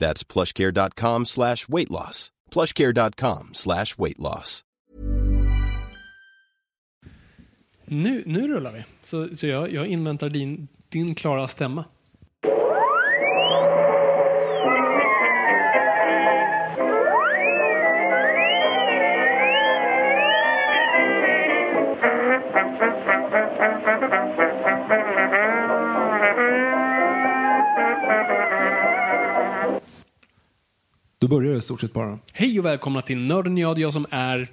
That's plushcare.com slash weight loss. plushcare.com slash weight loss. Nu, nu rullar vi. Så, så jag, jag inväntar din, din klara stämma. Då börjar det i stort sett bara. Hej och välkomna till Nörden jag, jag som är...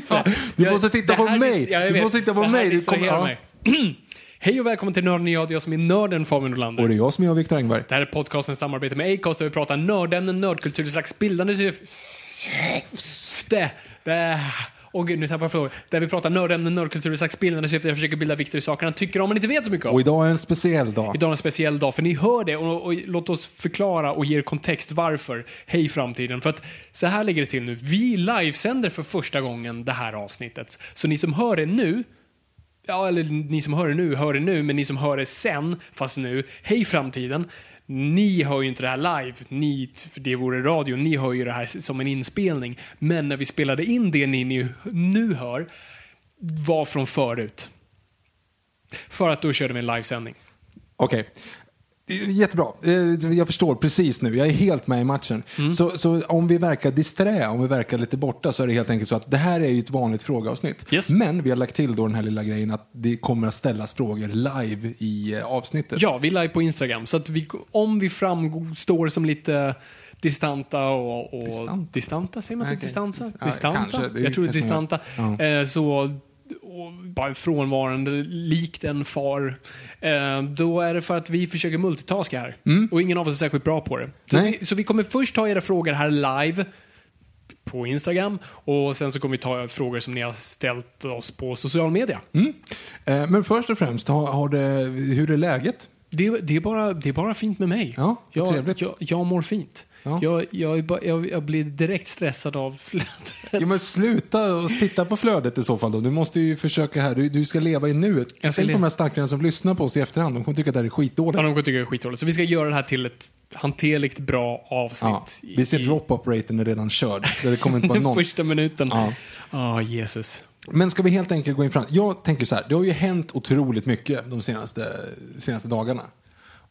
Fan. Du Jag- måste titta på här mig. ja, Du vet. måste titta på mig. Du kommer- mig. Hej och välkommen till Nörden jag, jag som är nörden Fabian Nordlander. Och det är jag som är jag, Viktor Engberg. Det här är podcastens samarbete med Acast där vi pratar nördämnen, nördkultur, ett slags bildande syfte. Åh gud, nu tappar jag frågor. Där vi pratar nördämnen, nördkultur, ett slags bildande syfte. Jag försöker bilda Viktor i saker han tycker om men inte vet så mycket om. Och idag är en speciell dag. Idag är en speciell dag, för ni hör det och, och låt oss förklara och ge er kontext varför. Hej framtiden. För att så här ligger det till nu. Vi livesänder för första gången det här avsnittet. Så ni som hör det nu, ja eller ni som hör det nu, hör det nu, men ni som hör det sen, fast nu, hej framtiden. Ni hör ju inte det här live, ni, för det vore radio, ni hör ju det här som en inspelning. Men när vi spelade in det ni nu, hör, var från förut. För att då körde vi en livesändning. Okej. Jättebra. Eh, Jag förstår precis nu. Jag är helt med i matchen. Mm. Så, så om vi verkar disträ, om vi verkar lite borta så är det helt enkelt så att det här är ju ett vanligt frågeavsnitt. Yes. Men vi har lagt till då den här lilla grejen att det kommer att ställas frågor live i eh, avsnittet. Ja, vi är live på Instagram. Så att vi, om vi framstår som lite distanta och... och Distanta? distanta? Säger man inte Okej. distansa? Ja, Distanta? kanske. Är Jag tror det är kanske distanta. Eh, så och bara frånvarande, likt en far. Eh, då är det för att vi försöker multitaska här. Och ingen av oss är särskilt bra på det. Så Mm. Vi, så vi kommer först ta era frågor här live på Instagram och sen så kommer vi ta frågor som ni har ställt oss på social media. Eh, Men först och främst, har, har det, hur är läget? Det, det, är bara, det är bara fint med mig. Ja, jag, trevligt. jag, jag mår fint. Ja. Jag, jag, bara, jag, jag blir direkt stressad av flödet. Ja, men sluta och titta på flödet i så fall då. Du måste ju försöka här, du, du ska leva i nuet. Jag Tänk på de här stackarna som lyssnar på oss i efterhand. De kommer tycka att det här är skitdåligt. Ja, de kommer tycka det är skitdåligt. Så vi ska göra det här till ett hanterligt bra avsnitt. Ja, vi ser i drop-off-raten är redan körd. Det kommer inte vara någon. första minuten. Ja. Ja, Jesus. Men ska vi helt enkelt gå in fram? Jag tänker så här, det har ju hänt otroligt mycket de senaste, senaste dagarna.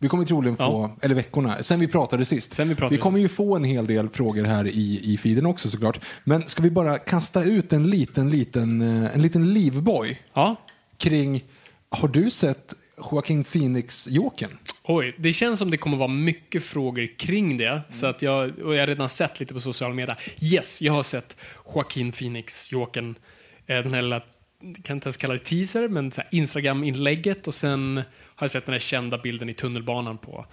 Vi kommer troligen få, Ja. eller veckorna, sen vi pratade sist. Sen vi pratade kommer sist. ju få en hel del frågor här i, i feeden också såklart. Men ska vi bara kasta ut en liten, liten, eh, en liten livboj Ja. kring, har du sett Joaquin Phoenix Jokern? Oj, det känns som det kommer vara mycket frågor kring det. Så att jag, och jag har redan sett lite på sociala medier. Yes, jag har sett Joaquin Phoenix, Jokern, eh, den här lilla, kan inte ens kalla det teaser, men Instagram-inlägget och sen har jag sett den här kända bilden i tunnelbanan på,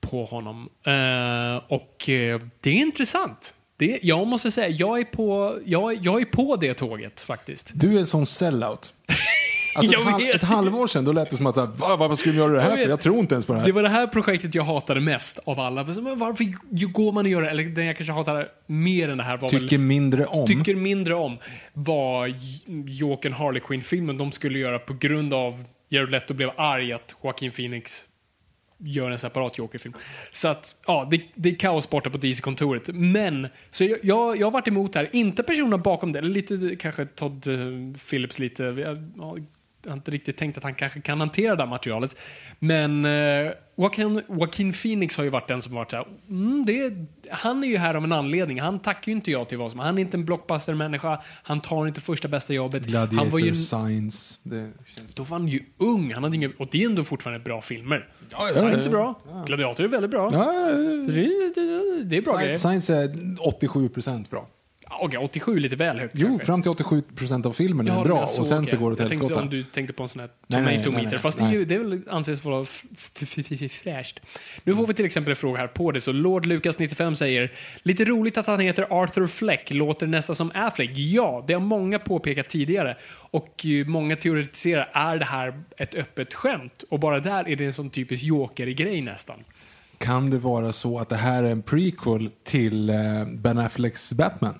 på honom. Eh, och eh, det är intressant. Det, jag måste säga, jag är, på, jag, jag är på det tåget faktiskt. Du är en sån sellout. Alltså Jag ett, halv, ett halvår sedan då lät det som att, "Va, vad ska vi göra det här Jag för? Jag tror inte ens på det här. Det var det här projektet jag hatade mest av alla. Men varför går man och gör det? Eller den jag kanske hatade mer än det här var Tycker väl... mindre om. Tycker mindre om var J- Jokern Harley Quinn-filmen de skulle göra på grund av Jared Leto blev arg att Joaquin Phoenix gör en separat Joker-film. Så att, ja, det, det är kaos borta på DC-kontoret. Men, så jag, jag, jag har varit emot det här. Inte personerna bakom det, eller lite kanske Todd eh, Phillips lite. Ja, har inte riktigt tänkt att han kanske kan hantera det här materialet. Men eh, Joaquin, Joaquin Phoenix har ju varit den som varit såhär, mm, det är, han är ju här av en anledning. Han tackar ju inte jag till vad som Han är inte en blockbuster-människa, han tar inte första bästa jobbet. Gladiator, han var ju, Science. Det känns... då var han ju ung, han hade inga, och det är ändå fortfarande bra filmer. Ja, ja, Science är ja. bra, Gladiator är väldigt bra. Ja, ja, ja. Det, det, det är bra grejer. Science, Science är 87 procent bra. Okej, 87 är lite väl högt Jo, kanske. fram till 87 procent av filmen är Ja, bra och sen så går det åt helskotta. om du tänkte på en sån här Nej, nej, tomato nej, meter. nej, Fast det, är ju, det väl anses vara fräscht. Nu får vi till exempel en fråga här på det. Så Lord Lucas 95 säger Lite roligt att han heter Arthur Fleck. Låter nästan som Affleck. Ja, det har många påpekat tidigare. Och många teoretiserar, är det här ett öppet skämt? Och bara där är det en sån typisk joker-grej nästan. Kan det vara så att det här är en prequel till eh, Ben Afflecks Batman?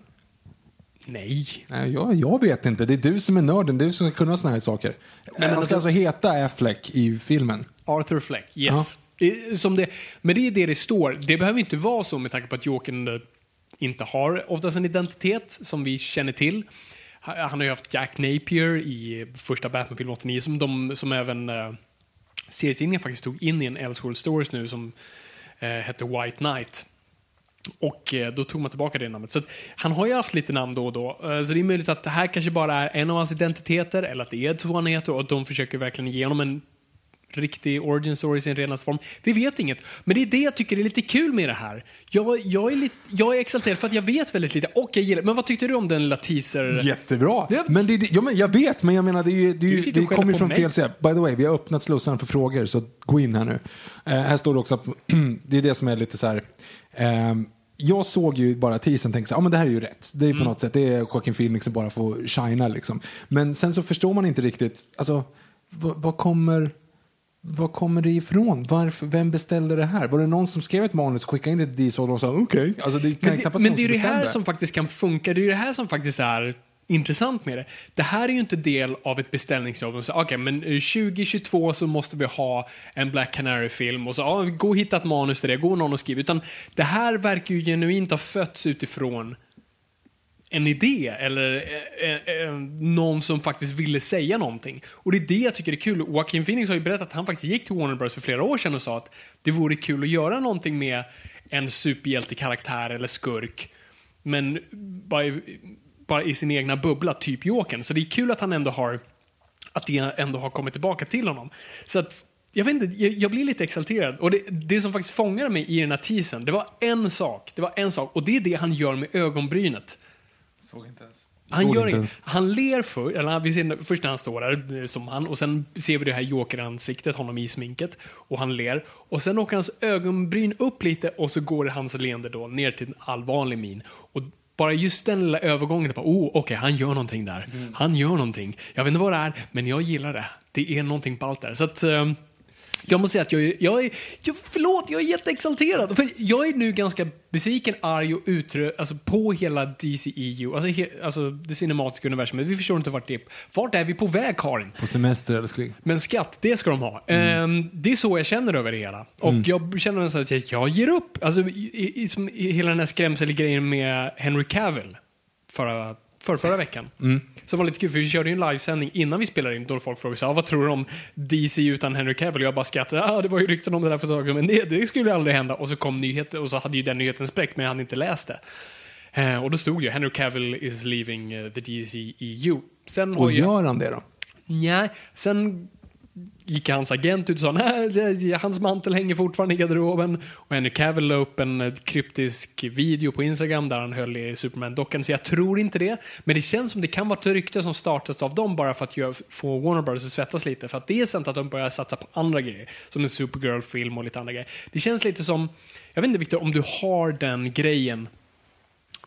Nej. Nej, jag, jag vet inte. Det är du som är nörden. Du som ska kunna såna här saker. men Han ska alltså- alltså heta Affleck i filmen. Arthur Fleck, yes. Det- Som det, men det är det det står. Det behöver inte vara så med tanke på att Jokern inte har oftast en identitet som vi känner till. Han har ju haft Jack Napier i första Batman-film 89 som, de, som även eh, serietidningen faktiskt tog in i en Elseworld Stories nu som eh, hette White Knight. Och eh, då tog man tillbaka det namnet. Så han har ju haft lite namn då och då. Eh, så det är möjligt att det här kanske bara är en av hans identiteter eller att det är två han heter och att de försöker verkligen ge honom en riktig origin story i sin renaste form. Vi vet inget. Men det är det jag tycker är lite kul med det här. Jag, jag, är, lite, jag är exalterad för att jag vet väldigt lite och jag gillar Men vad tyckte du om den lilla teaser? Jättebra. Det- Men, det, det, ja, men jag vet, men jag menar det, är ju, det, är ju, det kommer ju från mig. fel sida. By the way, vi har öppnat slussarna för frågor, så gå in här nu. Eh, här står det också att det är det som är lite så här. ehm, jag såg ju bara teasern och tänkte ja men det här är ju rätt. Det är på Mm. något sätt, det är Joaquin Phoenix som bara får shina liksom. Men sen så förstår man inte riktigt, alltså vad kommer... Var kommer det ifrån? Varför, vem beställde det här? Var det någon som skrev ett manus, skickade in det till DC och de sa okej? Alltså det kan Men det, men det är det här som faktiskt kan funka. Det är ju det här som faktiskt är intressant med det. Det här är ju inte del av ett beställningsjobb. De säger, Okej, men eh, 2022 så måste vi ha en Black Canary-film och så, ja, gå och hitta ett manus till det, gå någon och skriv. Utan det här verkar ju genuint ha fötts utifrån en idé eller eh, eh, eh, någon som faktiskt ville säga någonting. Och det är det jag tycker är kul. Joaquin Phoenix har ju berättat att han faktiskt gick till Warner Bros för flera år sedan och sa att det vore kul att göra någonting med en superhjältekaraktär eller skurk. Men bara i, bara i sin egna bubbla, typ Jokern. Så det är kul att han ändå har att det ändå har kommit tillbaka till honom. Så att jag vet inte, jag, jag blir lite exalterad. Och det, det som faktiskt fångade mig i den här teasern, det var en sak. Det var en sak. Och det är det han gör med ögonbrynet. Såg inte ens. Han, Såg gör inte ens. han ler för, eller vi ser, först när han står där eh, som han och sen ser vi det här jokeransiktet, honom i sminket och han ler. Och sen åker hans ögonbryn upp lite och så går hans leende då ner till en allvarlig min. Och bara just den lilla övergången, bara, oh, okej, han gör någonting där. Han gör någonting. Jag vet inte vad det är, men jag gillar det. Det är någonting ballt där. Så att, eh, jag måste säga att jag är, jag är jag, förlåt, jag är jätteexalterad. För jag är nu ganska besviken, arg och utrö, alltså på hela DCEU, alltså, he, alltså det cinematiska universumet. Vi förstår inte vart det är. Vart är vi på väg, Karin? På semester älskling. Men skatt, det ska de ha. Ehm, det är så jag känner över det hela. Och jag känner nästan att jag, jag ger upp. Alltså, i, i, i hela den här skrämselgrejen med Henry Cavill förra, för förra veckan. Så det var lite kul, för vi körde ju en livesändning innan vi spelade in då folk frågade så, ah, vad tror du om DC utan Henry Cavill? Jag bara skrattade, ah, det var ju rykten om det där för ett tag men det, det skulle ju aldrig hända. Och så kom nyheten, och så hade ju den nyheten spräckt, men jag hade inte läst det. Eh, och då stod ju Henry Cavill is leaving eh, the DCEU. Sen har Och gör han det då? Nej, sen gick hans agent ut och sa nej, hans mantel hänger fortfarande i garderoben. Och Henry Cavill la upp en eh, kryptisk video på Instagram där han höll i Superman-dockan, så jag tror inte det. Men det känns som det kan vara ett rykte som startats av dem bara för att få Warner Bros att svettas lite. För att det är sant att de börjar satsa på andra grejer, som en Supergirl-film och lite andra grejer. Det känns lite som, jag vet inte Victor, om du har den grejen,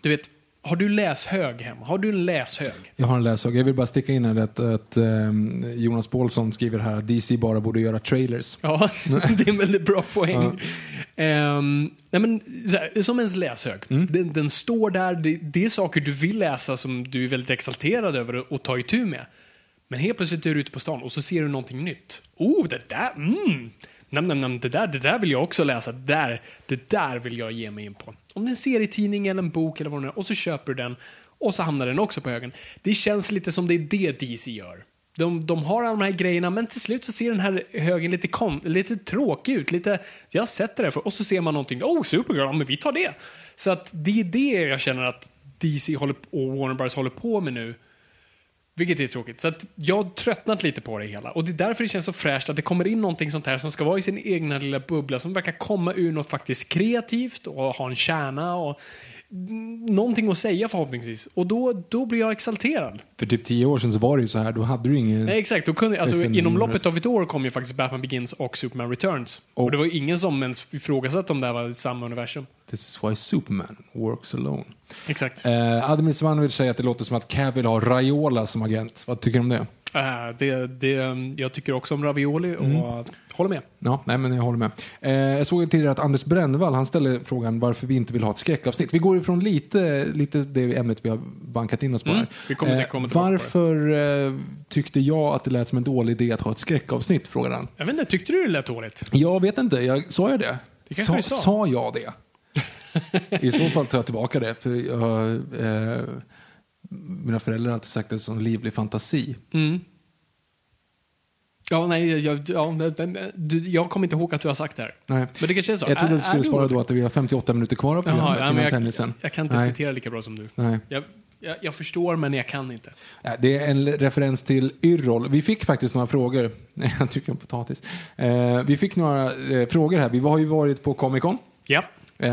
du vet, har du läshög hemma? Har du en läshög? Jag har en läshög. Jag vill bara sticka in här att, att ehm, Jonas Paulsson skriver här att DC bara borde göra trailers. Ja, det är en väldigt bra poäng. Ehm, nej men, här, som ens läshög. Den, den står där, det, det är saker du vill läsa som du är väldigt exalterad över och ta itu med. Men helt plötsligt är du ute på stan och så ser du någonting nytt. Oh, det där, mm nej, nej, nej, det, där, det där vill jag också läsa. Det där, det där vill jag ge mig in på. Om det är en serietidning eller en bok eller vad det är, och så köper du den och så hamnar den också på högen. Det känns lite som det är det DC gör. De, de har alla de här grejerna, men till slut så ser den här högen lite, kom, lite tråkig ut. Lite, jag sätter det för, och så ser man någonting, oh Supergirl, ja, men vi tar det. Så att det är det jag känner att DC håller, och Warner Bros håller på med nu. Vilket är tråkigt. Så att jag har tröttnat lite på det hela. Och det är därför det känns så fräscht att det kommer in någonting sånt här som ska vara i sin egna lilla bubbla, som verkar komma ur något faktiskt kreativt och ha en kärna och någonting att säga förhoppningsvis. Och då, då blir jag exalterad. För typ tio år sedan så var det ju så här, då hade du ingen... Nej, exakt. Då kunde, alltså, Liksom, inom loppet av ett år kom ju faktiskt Batman Begins och Superman Returns. Och, Och- det var ingen som ens ifrågasatte om det här var samma universum. This is why Superman works alone. Exakt. Eh, Admin Svanovic säger att det låter som att Cavill har Raiola som agent. Vad tycker du om det? Äh, det, det, jag tycker också om ravioli och Mm. håller med. Ja, nej, men jag håller med. Eh, jag såg tidigare att Anders Brännvall han ställde frågan varför vi inte vill ha ett skräckavsnitt. Vi går ifrån lite, lite det ämnet vi har bankat in oss på Mm, här. vi kommer säkert komma varför eh, tyckte jag att det lät som en dålig idé att ha ett skräckavsnitt? frågade han. Jag vet inte, tyckte du det lät dåligt? Jag vet inte, jag, sa jag det? Det sa, sa. sa jag det? I så fall tar jag tillbaka det. För jag, eh, mina föräldrar har alltid sagt det sån livlig fantasi. Mm. Ja, nej, jag, ja, du, jag kommer inte ihåg att du har sagt det här. Nej. Men det kanske är så. Jag trodde du skulle svara då att vi har 58 minuter kvar av Jaha, programmet ja, innan men jag, tennisen. jag kan inte Nej. citera lika bra som du. Nej. Jag, jag, jag förstår, men jag kan inte. Ja, Det är en referens till Yrrol. Vi fick faktiskt några frågor. Nej, jag tycker om potatis. Eh, vi fick några eh, frågor här. Vi har ju varit på Comic Con. Ja. Eh,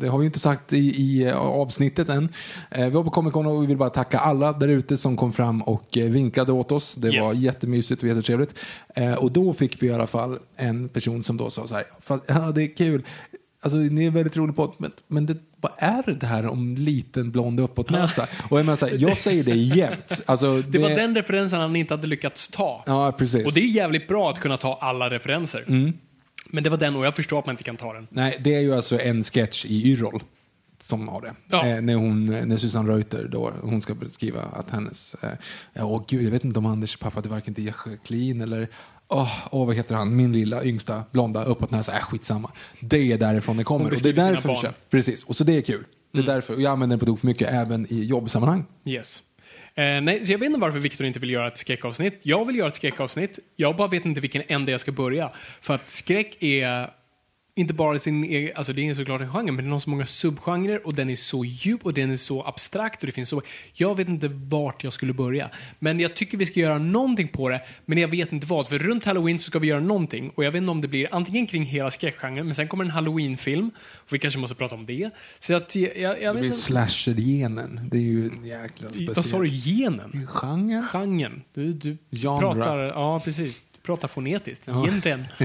det har vi inte sagt i, i eh, avsnittet än. Eh, vi var på Comic Con och vi vill bara tacka alla där ute som kom fram och vinkade åt oss. Det Yes. var jättemysigt och jättetrevligt. Och då fick vi i alla fall en person som då sa så här, "Fast, ja det är kul, alltså ni är väldigt rolig på men, men det, vad är det här om liten blond uppåtnäsa? och jag menar så här, jag säger det jämt. Alltså, Det var den referensen han inte hade lyckats ta. Ja, precis. Och det är jävligt bra att kunna ta alla referenser. Mm. Men det var den och jag förstår att man inte kan ta den. Nej, det är ju alltså en sketch i Yrrol som har det. Ja. Eh, när, hon, när Susanne Reuter då, hon ska beskriva att hennes, eh, ja åh gud, jag vet inte om Anders pappa, det varken till Jacqueline eller, åh, åh, vad heter han, min lilla yngsta blonda uppåtnäsa, äh, skitsamma. Det är därifrån det kommer. Och det är sina därför vi barn. Mm. Precis, och så det är kul. Det är därför, och jag använder den på tok för mycket även i jobbsammanhang. Yes. Eh, nej, så jag vet inte varför Viktor inte vill göra ett skräckavsnitt. Jag vill göra ett skräckavsnitt. Jag bara vet inte vilken ände jag ska börja. För att skräck är inte bara sin egen, alltså det är såklart en genre, men den har så många subgenrer och den är så djup och den är så abstrakt och det finns så... Jag vet inte vart jag skulle börja. Men jag tycker vi ska göra någonting på det, men jag vet inte vad. För runt halloween så ska vi göra någonting och jag vet inte om det blir antingen kring hela skräckgenren, men sen kommer en halloween-film och vi kanske måste prata om det. Så att jag, jag, jag Det vet blir slasher-genen. Det är ju en jäkla speciell... Vad sa du? Genen? Genre? Genren. Du, du Genre. pratar... Ja, precis. Du pratar fonetiskt. Egentligen.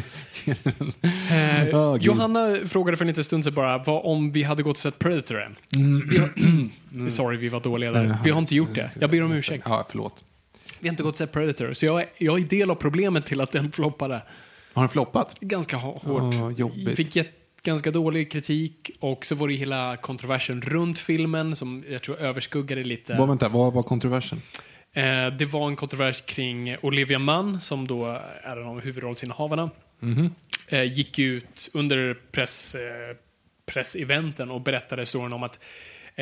Eh, gud. Johanna frågade för en liten stund sedan bara vad om vi hade gått och sett Predator än. Vi har, sorry, vi var dåliga där. Vi har inte gjort det. Jag ber om ursäkt. Ja, förlåt. Vi har inte gått och sett Predator. Så jag, är- jag är del av problemet till att den floppade Har den floppat? ganska hå- hårt. Åh, jobbigt. Fick get, ganska dålig kritik och så var det hela kontroversen runt filmen som jag tror överskuggade lite. Vad, vänta, vad var kontroversen? Eh, det var en kontrovers kring Olivia Munn, som då är en av huvudrollsinnehavarna. Eh, gick ut under press, eh, presseventen och berättade storyn om att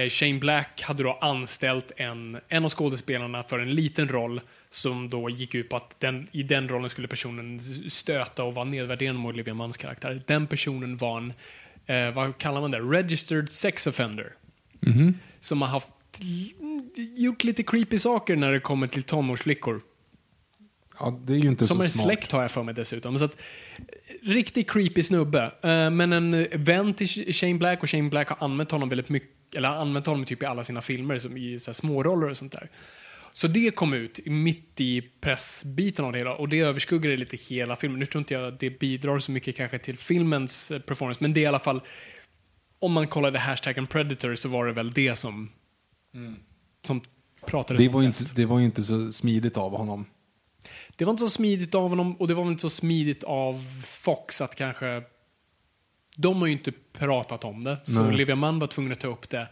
Shane Black hade då anställt en, en av skådespelarna för en liten roll som då gick ut på att den, i den rollen skulle personen stöta och vara nedvärderande mot Olivia Munns karaktär. Den personen var en, eh, vad kallar man det, registered sex offender. Som har haft gjort lite creepy saker när det kommer till tonårsflickor. Ja, det är ju inte Som så är smart. släkt har jag för mig dessutom. Så att, riktigt creepy snubbe. Eh, Men en vän till Shane Black och Shane Black har använt honom väldigt mycket, eller använt honom typ i alla sina filmer som i så här småroller och sånt där. Så det kom ut mitt i pressbiten av det hela och det överskuggade lite hela filmen. Nu tror inte jag att det bidrar så mycket kanske till filmens eh, performance, men det är i alla fall om man kollade hashtaggen Predator så var det väl det som, som pratades Det om var, mest. inte, det var ju inte så smidigt av honom. Det var inte så smidigt av honom och det var inte så smidigt av Fox att kanske... De har ju inte pratat om det, så Nej. Olivia Munn var tvungen att ta upp det.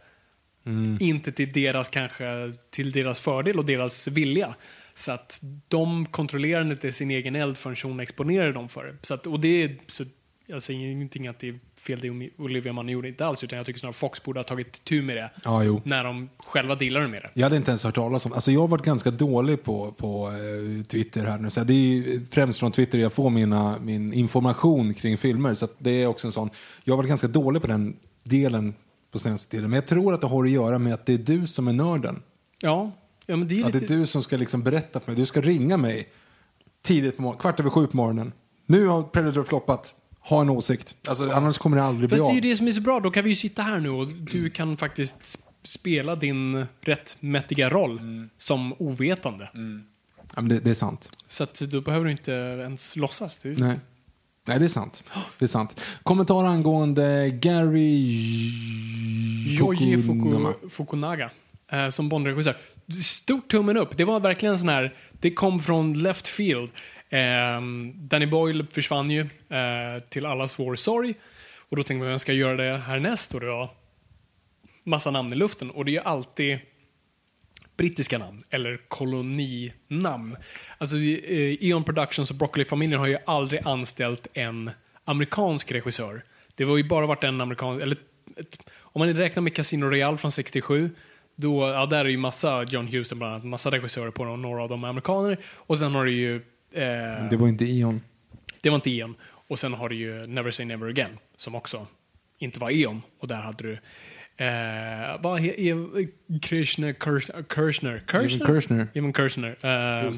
Inte till deras kanske, till deras fördel och deras vilja. Så att de kontrollerade inte sin egen eld förrän hon exponerade dem för det. Så att, och det är, så jag säger ingenting att det är fel det Olivia Munn gjorde inte alls, utan jag tycker snarare Fox borde ha tagit tur med det Ja, jo. när de själva dealade med det. Jag hade inte ens hört talas om Alltså jag har varit ganska dålig på, på eh, Twitter här nu. Så det är ju främst från Twitter jag får mina, min information kring filmer. Så det är också en sån. Jag har varit ganska dålig på den delen på senaste tiden. Men jag tror att det har att göra med att det är du som är nörden. Ja, ja men det är Att det lite... är du som ska liksom berätta för mig. Du ska ringa mig tidigt på morgonen, kvart över sju på morgonen. Nu har Predator floppat. Ha en åsikt. Alltså, annars kommer det aldrig bli Fast det är av. ju det som är så bra, då kan vi ju sitta här nu och du kan faktiskt sp- spela din rättmätiga roll Mm. som ovetande. Ja, men det, det är sant. Så att då behöver du inte ens låtsas. Du... Nej. Nej, det är sant. Det är sant. Kommentar angående Gary Yoji. Fuku, Fukunaga eh, som Bondregissör. Stort tummen upp. Det var verkligen sån här, det kom från left field. Ehm, Danny Boyle försvann ju eh, till allas vår sorg. Och då tänkte man, vem ska göra det härnäst? Och det var massa namn i luften. Och det är ju alltid brittiska namn, eller koloninamn. Alltså, eh, Eon Productions och Broccoli-familjen har ju aldrig anställt en amerikansk regissör. Det var ju bara varit en amerikansk, eller ett, om man räknar med Casino Royale från 67, då, ja, där är ju massa, John Huston bland annat, massa regissörer på dem, några av dem är amerikaner. Och sen har du ju, eh, Det var inte Eon. det var inte Eon. Och sen har du ju Never Say Never Again, som också inte var Eon. Och där hade du Eh, vad heter Kirchner, Kirchner, Kirchner. Evan Kirchner. Eh,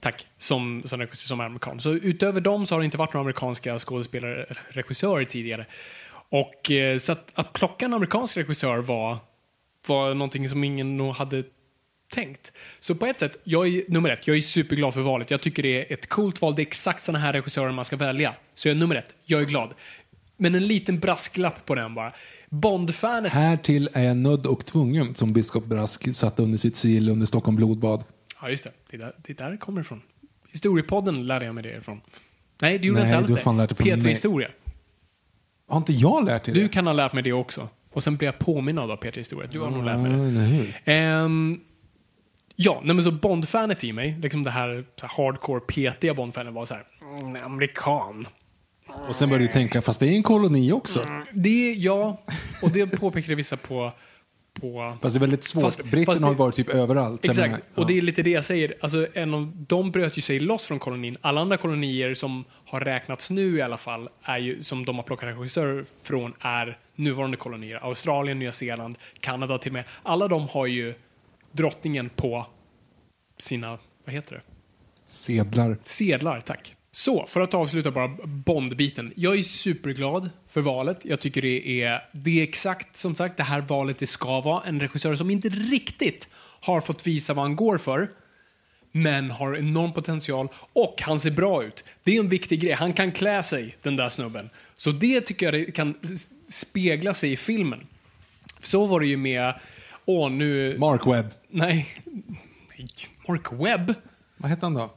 tack. Som, som, som är amerikan. Så utöver dem så har det inte varit några amerikanska skådespelare, regissörer tidigare. Och eh, så att, att plocka en amerikansk regissör var, var någonting som ingen nog hade tänkt. Så på ett sätt, jag är nummer ett, jag är superglad för valet. Jag tycker det är ett coolt val. Det är exakt såna här regissörer man ska välja. Så jag är nummer ett, jag är glad. Men en liten brasklapp på den bara. Bond-fanet Härtill är jag nödd och tvungen, som biskop Brask satte under sitt sigill under Stockholm blodbad. Ja, just det. Det är där det, är där kommer ifrån. Historiepodden lärde jag mig det ifrån. Nej, det gjorde Nej, jag inte du alls det. dig från P3 mig. Historia. Har inte jag lärt dig Du det? kan ha lärt mig det också. Och sen blir jag påminn av P3 Historia. Du har nog lärt mig det. Ehm, ja, nej men så Bond-fanet i mig, liksom det här, så här hardcore petiga Bond-fanet var så här, mm, amerikan. Och sen började du tänka, fast det är en koloni också. Det, ja, och det påpekade vissa på, på Fast det är väldigt svårt. Fast- Britterna fast det- har varit typ överallt. Exakt, menar, och det är lite det jag säger. Alltså, en av, de bröt ju sig loss från kolonin. Alla andra kolonier som har räknats nu i alla fall, är ju, som de har plockat regissörer från, är nuvarande kolonier. Australien, Nya Zeeland, Kanada till och med. Alla de har ju drottningen på sina, vad heter det? Sedlar. Sedlar, tack. Så, för att avsluta bara Bond-biten. Jag är superglad för valet. Jag tycker det är, det är exakt som sagt det här valet det ska vara. En regissör som inte riktigt har fått visa vad han går för. Men har enorm potential och han ser bra ut. Det är en viktig grej. Han kan klä sig, den där snubben. Så det tycker jag kan spegla sig i filmen. Så var det ju med, åh nu, Mark Webb. nej, nej, Mark Webb, Vad hette han då?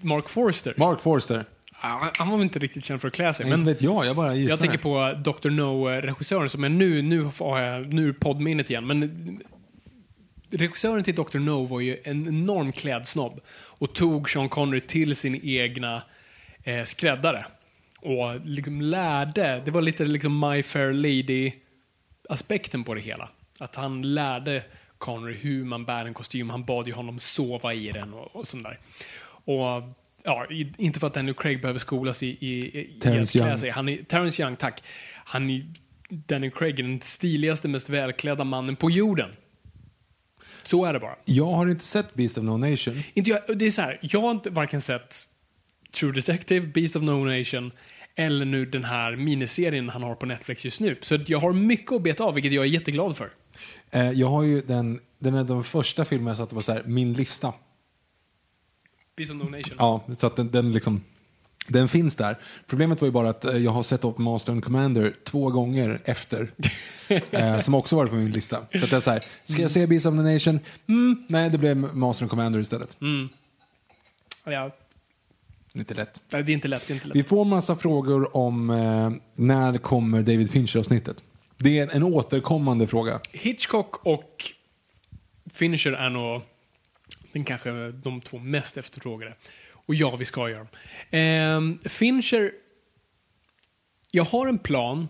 Mark Forster. Mark Forster. Han var väl inte riktigt känd för att klä sig. Men, inte vet jag, jag bara gissar. jag tänker på Dr. No-regissören som är nu, nu har jag nu är poddminnet igen. Men regissören till Dr. No var ju en enorm klädsnobb och tog Sean Connery till sin egna eh, skräddare. Och liksom lärde, det var lite liksom My Fair Lady-aspekten på det hela. Att han lärde Connery hur man bär en kostym. Han bad ju honom sova i den och, och sånt där. Och ja, inte för att Daniel Craig behöver skolas i, i, i Terrence i att klä Young. sig. Han är, Terrence Young, tack. Han är, Daniel Craig är den stiligaste, mest välklädda mannen på jorden. Så är det bara. Jag har inte sett Beast of No Nation. Inte jag, det är så här, jag har inte varken sett True Detective, Beast of No Nation eller nu den här miniserien han har på Netflix just nu. Så jag har mycket att beta av, vilket jag är jätteglad för. Eh, jag har ju den, den är de första filmerna jag satte var så här, min lista. Beast of No Nation. Ja, så att den, den liksom, den finns där. Problemet var ju bara att eh, jag har sett upp Master and Commander två gånger efter. eh, som också varit på min lista. Så att det är så här, ska jag se Beast of the Nation? Mm, nej, det blev Master and Commander istället. Ja, Lite lätt. nej, det är inte lätt. Det är inte lätt. Vi får massa frågor om eh, när kommer David Fincher-avsnittet. Det är en återkommande fråga. Hitchcock och Finisher är nog den kanske de två mest efterfrågade. Och ja, vi ska göra dem. Ehm, Fincher Jag har en plan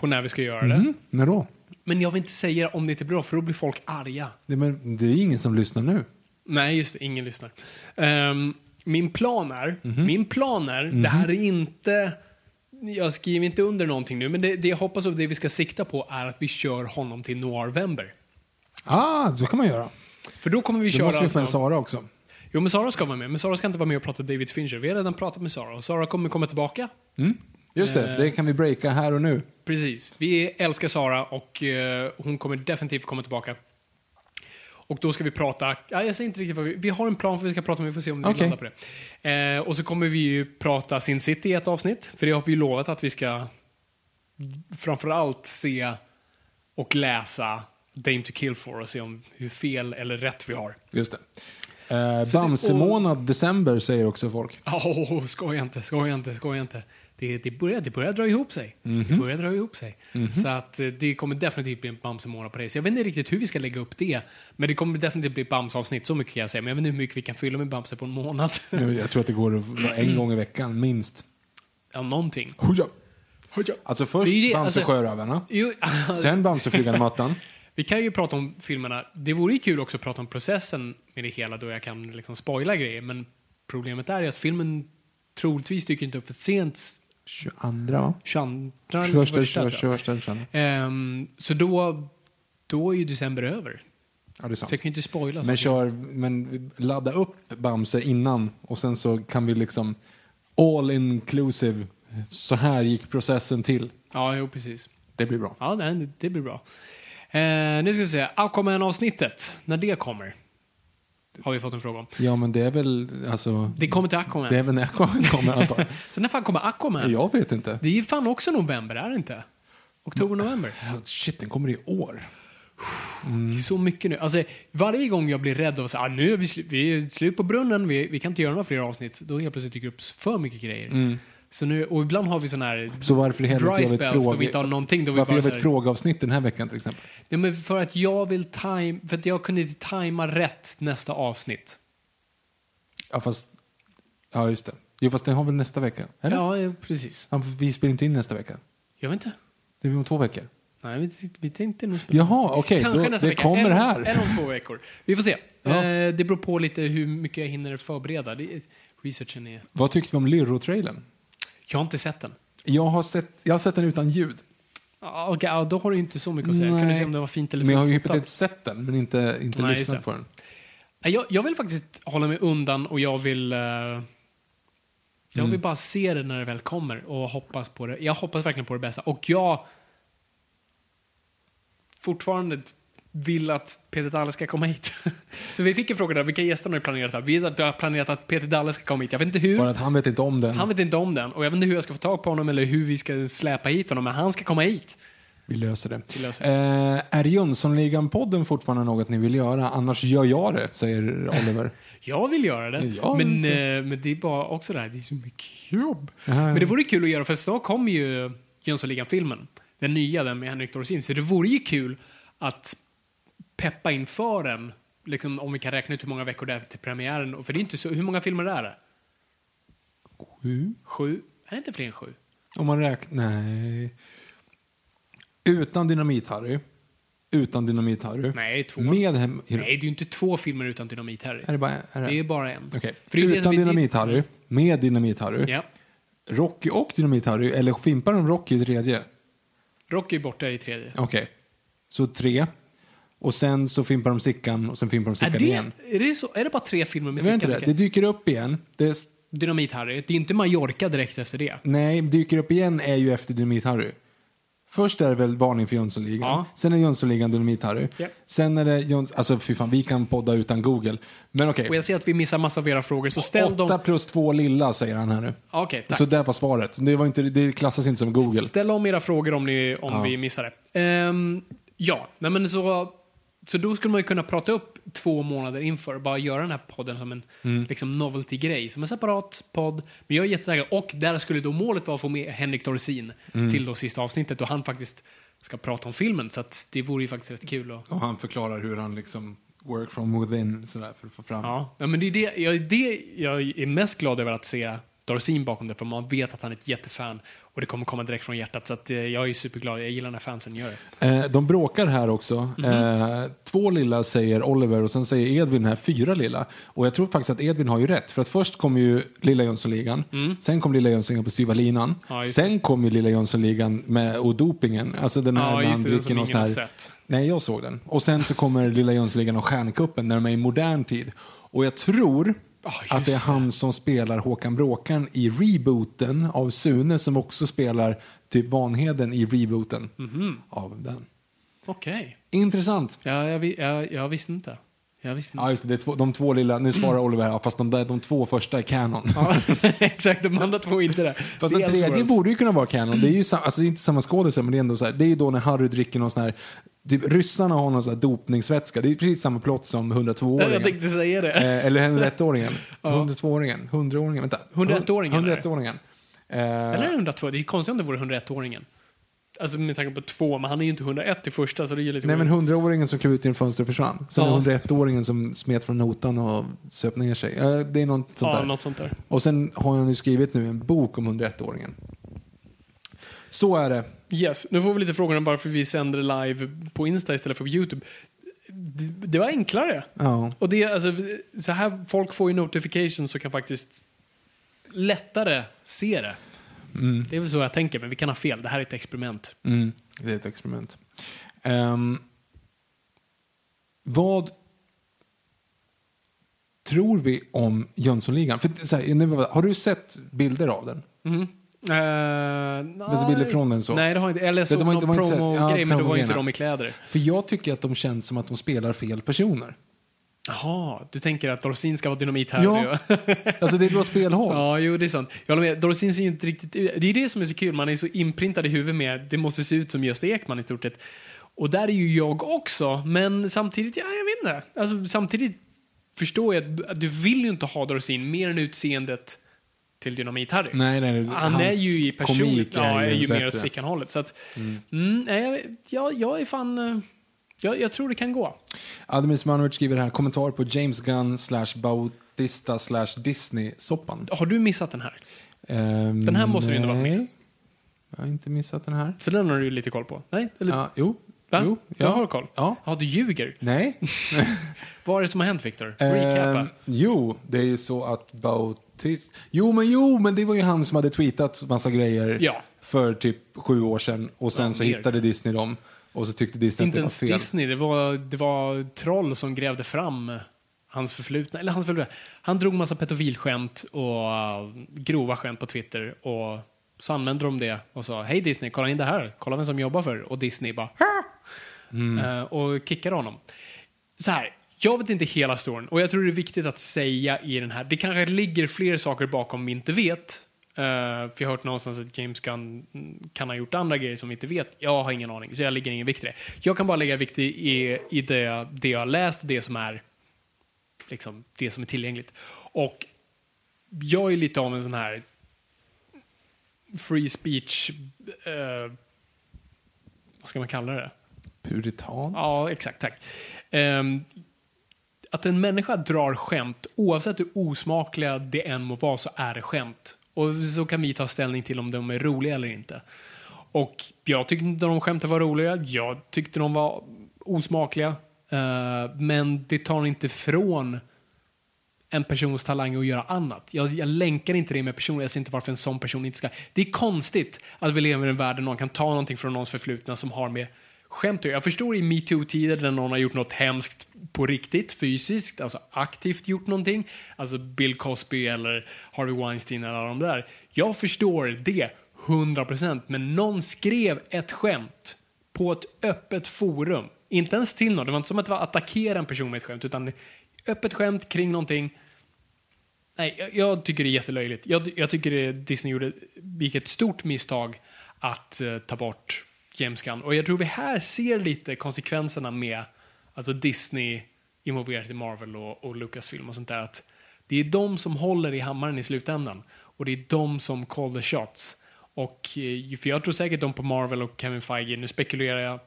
på när vi ska göra det. Mm, när då? Men jag vill inte säga om det inte är bra, för då blir folk arga. Det, men, det är ingen som lyssnar nu. Nej, just det. Ingen lyssnar. Ehm, min plan är, Mhm. min plan är, det här är inte, jag skriver inte under någonting nu, men det, det jag hoppas och det vi ska sikta på är att vi kör honom till Noirvember. Ah, så kan man göra. För då kommer vi Då köra måste vi få alltså, en Sara också. Jo, men Sara ska vara med, men Sara ska inte vara med och prata David Fincher. Vi har redan pratat med Sara och Sara kommer komma tillbaka. Just det, Eh. det kan vi breaka här och nu. Precis. Vi älskar Sara och eh, hon kommer definitivt komma tillbaka. Och då ska vi prata, ja, jag säger inte riktigt vad vi, vi har en plan för vad vi ska prata om, vi får se om vi Okej. landar på det. Eh, och så kommer vi ju prata Sin City i ett avsnitt, för det har vi ju lovat att vi ska framförallt se och läsa Dame to Kill for och se om hur fel eller rätt vi har. Just det. Eh, Bamsemånad, december, säger också folk. Oh, skoja inte, skoja inte, skoja inte. Det, det, börjar, det börjar dra ihop sig. Det börjar dra ihop sig. Så att eh, det kommer definitivt bli en Bamse-månad på det. Så jag vet inte riktigt hur vi ska lägga upp det. Men det kommer definitivt bli Bamse-avsnitt, så mycket kan jag säga. Men jag vet inte hur mycket vi kan fylla med Bamse på en månad. Jag, tror att det går en gång i veckan, minst. ja, någonting. Hoja. Alltså först Det Bamse alltså- sjörövarna, Jo, sen Bamse flygande mattan. vi kan ju prata om filmerna. Det vore ju kul också att prata om processen med det hela då jag kan liksom spoila grejer. Men problemet är ju att filmen troligtvis dyker inte upp för sent 22 va? 22 21, 21, 21, tror jag. 21, 21. Ehm, så då, då är ju december över. Ja, det är Så sant. jag kan ju inte spoila. Men, saker. kör, men ladda upp Bamse innan och sen så kan vi liksom all inclusive. Så här gick processen till. Ja, jo, precis. Det blir bra. Ja, nej, det, det blir bra. Eh, nu ska vi se. Aquaman-avsnittet, när det kommer. Har vi fått en fråga om. Ja, men det är väl alltså. Det kommer till Aquaman. Det är väl när jag kommer jag. Så när fan kommer Aquaman? Jag vet inte. Det är ju fan också november, är det inte? Oktober, november. Shit, den kommer i år. Det är så mycket nu. Alltså, varje gång jag blir rädd av att ah, nu är vi, slu- vi är slut på brunnen, vi, vi kan inte göra några fler avsnitt, då helt plötsligt dyker upp för mycket grejer. Så nu, och ibland har vi sån här Så varför i dry gör vi ett spells då vi inte har fråga... någonting. Då vi Varför bara gör vi ett frågeavsnitt den här veckan till exempel? Ja, men för att jag vill time, för att jag kunde inte tajma rätt nästa avsnitt. Ja, fast... Ja, just det. Jo, fast den har väl nästa vecka? Eller? Ja, precis. Ja, vi spelar inte in nästa vecka. Jag vet inte. Det är om två veckor. Nej, vi, vi tänkte nog spela Jaha, okej. Kanske nästa det vecka. kommer eller, här. Eller om två veckor. Vi får se. Ja. Eh, det beror på lite hur mycket jag hinner förbereda. Det, researchen är... Vad tyckte vi om Lyrro-trailern? Jag har inte sett den. Jag har, sett, jag har sett den utan ljud. Ja, ja, då har du inte så mycket att säga. Nej. Kan du se om det var fint eller Men jag har ju hypotetiskt sett den, men inte, inte Nej, lyssnat på den. Jag, jag vill faktiskt hålla mig undan och jag vill... eh, jag Mm. vill bara se det när det väl kommer och hoppas på det. Jag hoppas verkligen på det bästa. Och jag fortfarande vill att Peter Dalle ska komma hit. Så vi fick en fråga där, vilka gäster har ni planerat här? Vi har planerat att Peter Dalle ska komma hit. Jag vet inte hur. Bara att han vet inte om den. Han vet inte om den. Och jag vet inte hur jag ska få tag på honom eller hur vi ska släpa hit honom. Men han ska komma hit. Vi löser det. Vi löser Eh, är Jönssonligan-podden fortfarande något ni vill göra? Annars gör jag det, säger Oliver. Jag vill göra det. Ja, men, eh, men det är bara också det här, det är så mycket jobb. Aha. Men det vore kul att göra, för snart kommer ju Jönssonligan-filmen. Den nya, den med Henrik Dorsin. Så det vore ju kul att peppa inför den. Liksom, om vi kan räkna ut hur många veckor det är till premiären. För det är inte så, hur många filmer är det? Sju? Sju? Är det inte fler än sju? Om man räknar... Nej. Utan Dynamit-Harry. Utan Dynamit-Harry. Nej, två. Med hem... Nej, det är ju inte två filmer utan Dynamit-Harry. Är det bara... Är det... Det är bara en. Okej. För Utan Dynamit-Harry. Med Dynamit-Harry. Ja. Rocky och Dynamit-Harry. Eller fimpar de Rocky i tredje? Rocky är borta i tredje. Okej. Så tre. Och sen så fimpar de Sickan och sen fimpar de Är Sickan det, igen. är, det så, är det bara tre filmer med Sickan? det. Det dyker upp igen. Det, Dynamit-Harry. Det är inte Mallorca direkt efter det. nej, dyker upp igen är ju efter Dynamit-Harry. Först är det väl varning för Jönssonligan. Ja. Sen är Jönssonligan Dynamit-Harry. Ja. Sen är det Jöns... Alltså fy fan, vi kan podda utan Google. Men okej. Och jag ser att vi missar massa av era frågor, så ställ dem... plus två lilla, säger han här nu. Okej, tack. Så där var svaret. Det, var inte, det klassas inte som Google. Ställ om era frågor om, ni, om Ja. vi missar det. Ehm, ja, nej men så, så då skulle man ju kunna prata upp två månader inför, bara göra den här podden som en Mm. liksom novelty-grej, som en separat podd. Men jag är jättetaggad. Och där skulle då målet vara att få med Henrik Dorsin Mm. till då sista avsnittet och han faktiskt ska prata om filmen. Så att det vore ju faktiskt rätt kul. Och, Och han förklarar hur han liksom work from within sådär för att få fram. ja. ja, men det är det jag, det jag är mest glad över att se Dorsin bakom det, för man vet att han är ett jättefan och det kommer komma direkt från hjärtat. Så att, eh, jag är superglad, jag gillar när fansen gör det. Eh, de bråkar här också. Mhm. eh, två lilla säger Oliver och sen säger Edvin här fyra lilla. Och jag tror faktiskt att Edvin har ju rätt. För att först kom ju Lilla Jönssonligan, sen kom Lilla Jönssonligan på styva linan. Mm. Ja, sen kom ju Lilla Jönssonligan med och dopingen. Alltså den här Ja, det, den som ingen har här... sett. Nej, jag såg den. Och sen så kommer Lilla Jönssonligan och Stjärnkuppen när de är i modern tid. Och jag tror Just att det är han som spelar Håkan Bråkan i rebooten av Sune som också spelar typ Vanheden i rebooten Mhm. av den. Okej. Intressant. Ja, jag, jag, jag visste inte. Jag visste inte. Ja, just det. det är två, de två lilla, nu svarar Oliver här, fast de, där, de två första är canon. Ja, exakt, de andra två är inte det. Fast Det den tredje borde ju kunna vara canon. Det är ju sa, alltså, det är inte samma skådespelare, men det är ändå så här. Det är ju då när Harry dricker någon sån här, typ ryssarna har någon sån här dopningsvätska. Det är precis samma plott som 102-åringen. Jag tänkte säga det. Eh, eller 101-åringen. 102-åringen. 100-åringen. Vänta. 101-åringen, 101-åringen. Eh, Eller är det 102? Det är konstigt om det vore 101-åringen. Alltså med tanke på två, men han är ju inte 101 i första så det är ju lite Nej men weird. 100-åringen som klev ut genom fönstret försvann. Sen Ja. är det 101-åringen som smet från notan och söp ner sig. Det är något sånt Ja, där. något sånt där. Och sen har han ju skrivit nu en bok om 101-åringen. Så är det. Yes, nu får vi lite frågor om varför vi sänder live på Insta istället för på YouTube. Det, det var enklare. Ja. Och det, alltså, så här, folk får ju notifications och kan faktiskt lättare se det. Det är väl så jag tänker, men vi kan ha fel. Det här är ett experiment. Mm, det är ett experiment. Ehm, vad tror vi om Jönssonligan? För, så här, har du sett bilder av den? Mm. Uh, det bilder från den så? Nej, det har jag inte. Det- de har någon promo-grej, ja, men då var inte de i kläder. För jag tycker att de känns som att de spelar fel personer. Jaha, du tänker att Dorsin ska vara dynamit här? Ja. Det- Alltså det går åt fel håll. Ja, jo, det är sant. Jag håller med. Dorsin ser ju inte riktigt. Det är det som är så kul. Man är så inprintad i huvudet med det måste se ut som Gösta Ekman i stort sett. Och där är ju jag också, men samtidigt, ja, jag vet inte. Alltså, samtidigt förstår jag att du- vill ju inte ha Dorsin mer än utseendet till Dynamit-Harry. Nej, nej, nej. Han är ju i person... komik ja, är ju mer åt Sickan-hållet. Så att, mm. nej, jag, jag, jag är fan... Jag, jag tror det kan gå. Admin Smanovic skriver här, kommentar på James Gunn slash Bautista slash Disney-soppan. Har du missat den här? Ehm, Den här måste du inte vara med. Jag har inte missat den här. Så den har du lite koll på. Nej? Eller, Ja, jo. Va? jo Du ja. har koll? Ja. Ja, du ljuger. Nej. Vad är det som har hänt, Victor? Recapa. Ehm, jo, det är ju så att Bautista... Jo, men jo, men det var ju han som hade tweetat massa grejer Ja. för typ sju år sedan. Och sen Ja, så mer. hittade Disney dem. Och så tyckte Disney Inte att ens det var fel. Disney, det var, det var troll som grävde fram hans förflutna. Eller hans förflutna. Han drog massa pedofilskämt och uh, grova skämt på Twitter. Och så använde de det och sa hej Disney, kolla in det här. Kolla vem som jobbar för. Och Disney bara Eh, och kickade honom. Så här, jag vet inte hela storyn och jag tror det är viktigt att säga i den här. Det kanske ligger fler saker bakom vi inte vet. Eh, för jag har hört någonstans att James Gunn kan ha gjort andra grejer som vi inte vet. Jag har ingen aning, så jag lägger ingen vikt i det. Jag kan bara lägga vikt i, i, det, det jag har läst och det som är liksom, det som är tillgängligt. Och jag är lite av en sån här free speech, eh, vad ska man kalla det? Puritan? Ja, exakt. Tack. Ehm, att en människa drar skämt, oavsett hur osmakliga det än må vara, så är det skämt. Och så kan vi ta ställning till om de är roliga eller inte. Och jag tyckte inte de skämten var roliga. Jag tyckte de var osmakliga. Eh, men det tar inte från en persons talang att göra annat. Jag, jag länkar inte det med personer, jag ser inte varför en sån person inte ska... Det är konstigt att vi lever i en värld där någon kan ta någonting från någons förflutna som har med skämt. Jag förstår i metoo-tider när någon har gjort något hemskt på riktigt, fysiskt, alltså aktivt gjort någonting. Alltså Bill Cosby eller Harvey Weinstein eller alla de där. Jag förstår det 100% men någon skrev ett skämt på ett öppet forum. Inte ens till någon, det var inte som att det var attackera en person med ett skämt utan öppet skämt kring någonting. Nej, jag, jag tycker det är jättelöjligt. Jag, jag tycker det, Disney gjorde, vilket ett stort misstag att eh, ta bort James Gunn. Och jag tror vi här ser lite konsekvenserna med alltså Disney involverat i Marvel och, och Lucasfilm och sånt där. Att det är de som håller i hammaren i slutändan. Och det är de som call the shots. Och, eh, för jag tror säkert de på Marvel och Kevin Feige, nu spekulerar jag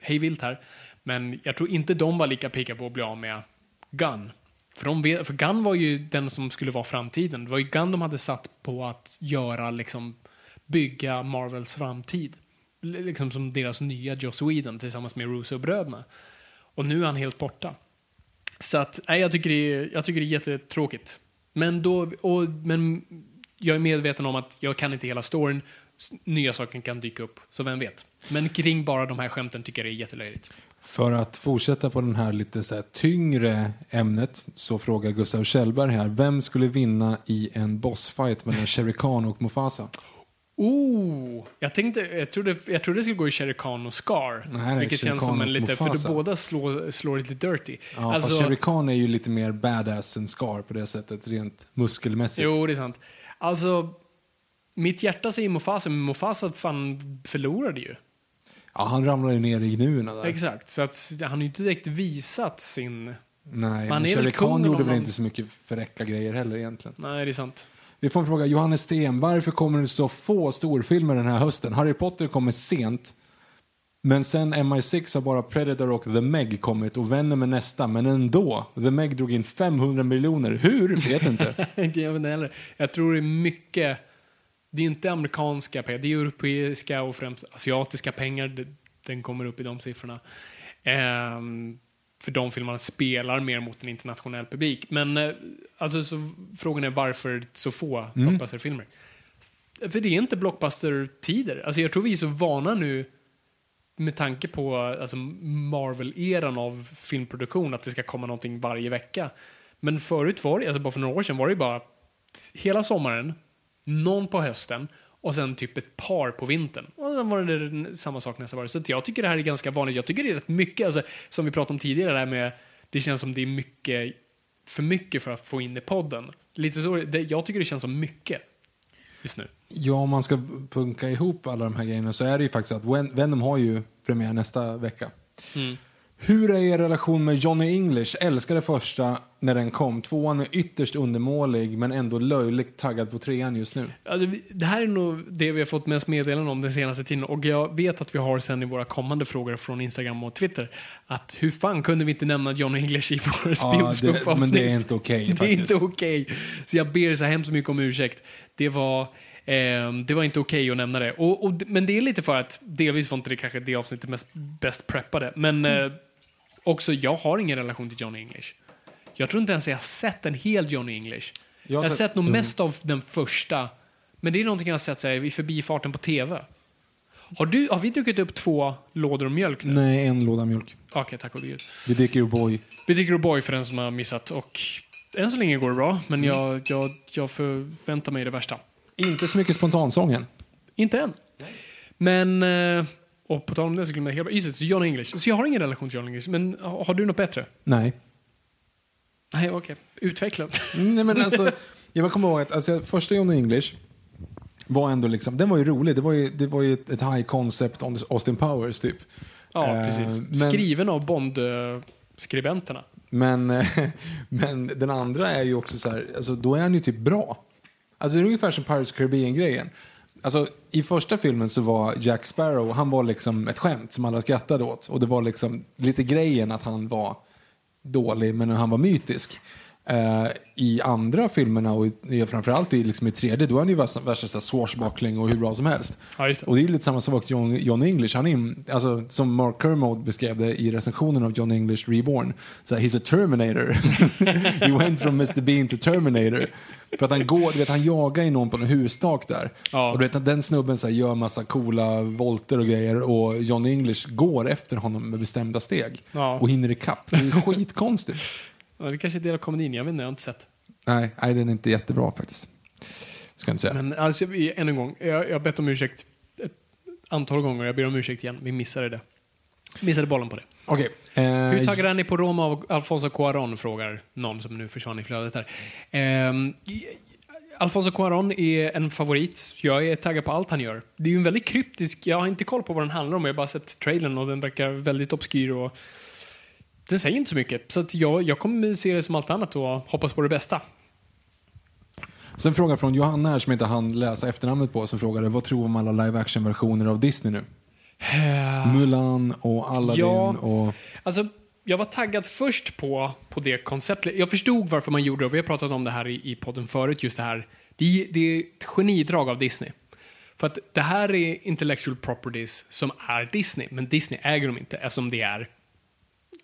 hej vilt här, men jag tror inte de var lika pigga på att bli av med Gunn. För, de för Gunn var ju den som skulle vara framtiden. Det var ju Gunn de hade satt på att göra, liksom, bygga Marvels framtid. Liksom som deras nya Joss Whedon tillsammans med Russo-bröderna. Och nu är han helt borta. Så att, nej, jag tycker det är, jag tycker det är jättetråkigt. Men, då, och, men jag är medveten om att jag kan inte hela storyn. Nya saker kan dyka upp, så vem vet. Men kring bara de här skämten tycker jag det är jättelöjligt. För att fortsätta på den här lite så här tyngre ämnet så frågar Gustav Kjellberg här, vem skulle vinna i en bossfight mellan Sherry Khan och Mufasa? Oh, jag tänkte, jag trodde, jag trodde det skulle gå i Shere Khan och Scar. Nej, vilket Shere känns Khan som en lite, för de båda slår, slår lite dirty. Ja, alltså, Shere Khan är ju lite mer badass än Scar på det sättet, rent muskelmässigt. jo, det är sant. Alltså, mitt hjärta säger Mufasa, men Mufasa fan förlorade ju. Ja, han ramlar ju ner i gnuerna där. Exakt, så att han har ju inte direkt visat sin... Nej, Man men Shere Khan gjorde väl inte så mycket fräcka grejer heller egentligen. Nej, det är sant. Vi får en fråga, Johannes Sten, varför kommer det så få storfilmer den här hösten? Harry Potter kommer sent, men sen MI6 har bara Predator och The Meg kommit och Venom är nästa, men ändå. The Meg drog in 500 miljoner. Hur? Vet inte. Inte jag vet heller. Jag tror det är mycket... Det är inte amerikanska pengar, det är europeiska och främst asiatiska pengar. Den kommer upp i de siffrorna. Ehm, för de filmerna spelar mer mot en internationell publik. Men eh, alltså, så, frågan är varför så få blockbusterfilmer. För det är inte blockbuster-tider. Alltså, jag tror vi är så vana nu med tanke på alltså, Marvel-eran av filmproduktion att det ska komma någonting varje vecka. Men förut var det, alltså bara för några år sedan var det bara hela sommaren, någon på hösten och sen typ ett par på vintern. Och sen var det samma sak nästa år. Så jag tycker det här är ganska vanligt. Jag tycker det är rätt mycket, alltså, som vi pratade om tidigare, det här med det känns som det är mycket, för mycket för att få in i podden. Lite så, det, jag tycker det känns som mycket just nu. Ja, om man ska punka ihop alla de här grejerna så är det ju faktiskt att Ven- Venom har ju premiär nästa vecka. Hur är er relation med Johnny English? Älskade första när den kom. Tvåan är ytterst undermålig men ändå löjligt taggad på trean just nu. Alltså, det här är nog det vi har fått mest meddelanden om den senaste tiden och jag vet att vi har sen i våra kommande frågor från Instagram och Twitter att hur fan kunde vi inte nämna John English i vår Ja, det, men det är inte okej Det är inte okej. Så jag ber så hemskt mycket om ursäkt. Det var, eh, det var inte okej att nämna det. Och, och, men det är lite för att delvis var inte det kanske det avsnittet mest bäst preppade. Men eh, också, jag har ingen relation till John English. Jag tror inte ens jag har sett en hel Johnny English. Jag har sett nog mm. mest av den första. Men det är någonting jag har sett så här, i förbifarten på TV. Har, du, har vi druckit upp två lådor mjölk nu? Nej, en låda mjölk. Okej, tack och gud. Vi dricker O'boy. Vi dricker O'boy för den som har missat och än så länge går det bra, men jag, jag, jag förväntar mig det värsta. Inte så mycket spontansången. Inte än. Men, eh, och på tal om det så glömde jag helt just det, John English. Så jag har ingen relation till John English, men har har du något bättre? Nej. Nej, okej. Utveckla. Mm, Nej, men alltså, jag komma ihåg att alltså, första Johnny English var ändå liksom, den var ju rolig. Det var ju, det var ju ett, ett high concept on Austin Powers typ. Ja, Eh, precis. men- Skriven av Bond-skribenterna. Men, men den andra är ju också så här, alltså, då är han ju typ bra. Alltså det är ungefär som Pirates Caribbean-grejen. Alltså, I första filmen så var Jack Sparrow, han var liksom ett skämt som alla skrattade åt. Och det var liksom lite grejen att han var dålig, men han var mytisk. Eh, I andra filmerna, och i, framförallt i, liksom i tredje, då är han ju värsta, värsta swashbuckling och hur bra som helst. Ja, det. Och det är ju lite samma sak John, John English. Han är, alltså, som Mark Kermode beskrev det i recensionen av John English Reborn. Så här, he's a Terminator. He went from Mr Bean to Terminator. För att han går, du vet han jagar ju någon på en hustak där. Ja. Och du vet att den snubben så här, gör massa coola volter och grejer och John English går efter honom med bestämda steg. Ja. Och hinner ikapp. Det är skitkonstigt. Det kanske är del av komedin, jag vet inte, jag har inte sett. nej, nej, den är inte jättebra faktiskt. Ska jag inte säga. Men alltså, än en gång, jag, har bett om ursäkt ett antal gånger, jag ber om ursäkt igen. Vi missade det. Missade bollen på det. Okej. eh, Hur taggade är ni på Roma av Alfonso Cuarón? Frågar någon som nu försvann i flödet här. Ehm, Alfonso Cuarón är en favorit. Jag är taggad på allt han gör. Det är ju en väldigt kryptisk, jag har inte koll på vad den handlar om, jag har bara sett trailern och den verkar väldigt obskyr och den säger inte så mycket. Så att jag, jag kommer se det som allt annat och hoppas på det bästa. Sen fråga från Johanna här som inte hann läsa efternamnet på som frågade vad tror du om alla live action versioner av Disney nu? Mulan och Aladdin Ja. och... Alltså, jag var taggad först på, på det konceptet. Jag förstod varför man gjorde det och vi har pratat om det här i, i podden förut. Just det här. Det, det är ett genidrag av Disney. För att det här är intellectual properties som är Disney, men Disney äger dem inte eftersom det är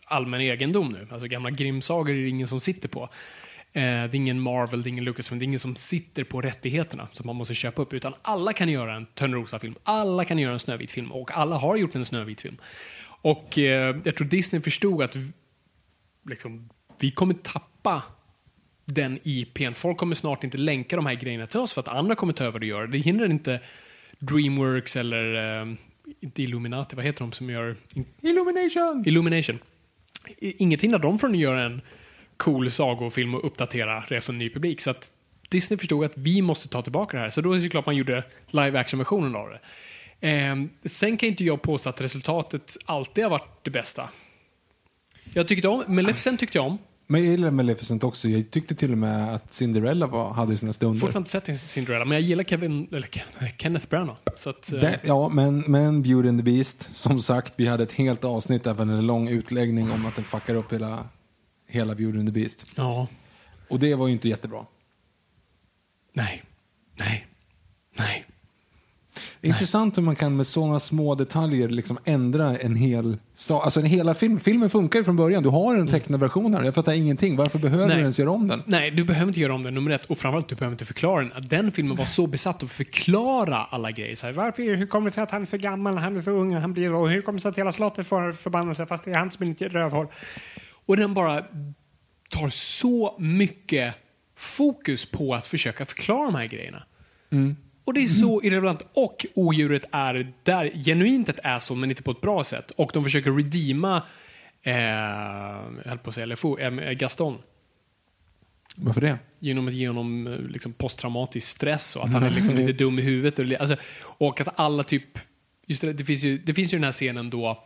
allmän egendom nu. Alltså gamla Grimm-sagor är det ingen som sitter på. Eh, det är ingen Marvel, det är ingen Lucasfilm, det är ingen som sitter på rättigheterna som man måste köpa upp. Utan alla kan göra en Törnrosa-film, alla kan göra en Snövit-film och alla har gjort en Snövit-film. Och eh, jag tror Disney förstod att liksom, vi kommer tappa den IPn. Folk kommer snart inte länka de här grejerna till oss för att andra kommer ta över och göra det. Det hindrar inte Dreamworks eller eh, inte Illuminati, vad heter de som gör Illumination! Illumination. Inget hindrar dem från att göra en cool sagofilm och uppdatera det för en ny publik. Så att Disney förstod att vi måste ta tillbaka det här. Så då är det klart man gjorde live action-versionen av det. Ehm, sen kan inte jag påstå att resultatet alltid har varit det bästa. Jag tyckte om, Maleficent tyckte jag om. Men jag gillar Maleficent också. Jag tyckte till och med att Cinderella var, hade sina stunder. Fortfarande inte sett Cinderella, men jag gillar Kevin, eller Ken- Kenneth Branagh. Så att, eh, Det, ja, men, men Beauty and the Beast, som sagt, vi hade ett helt avsnitt, även en lång utläggning om att den fuckar upp hela, hela Beauty and the Beast. ja. Och det var ju inte jättebra. Nej. Nej. Nej. Intressant hur man kan med sådana små detaljer liksom ändra en hel sak. Alltså en hela film. Filmen funkar ju från början. Du har en tecknad version här. Jag fattar ingenting. Varför behöver Nej. du ens göra om den? Nej, du behöver inte göra om den, nummer ett. Och framförallt, du behöver inte förklara den. Att den filmen var så besatt av att förklara alla grejer. Så här, varför, hur kommer det sig att han är för gammal, han är för ung, han blir och hur kommer det sig att hela slottet får förbannelse fast det är han som är ett rövhål. Och den bara tar så mycket fokus på att försöka förklara de här grejerna. Och det är så irrelevant. Och odjuret är där genuint ett asshole, men inte på ett bra sätt. Och de försöker redeema, eh, jag höll på att säga LFO, eh, Gaston Varför det? genom att ge honom eh, liksom, posttraumatisk stress och att han är liksom lite dum i huvudet. Och, alltså, och att alla typ... Just det, det, finns ju, det finns ju den här scenen då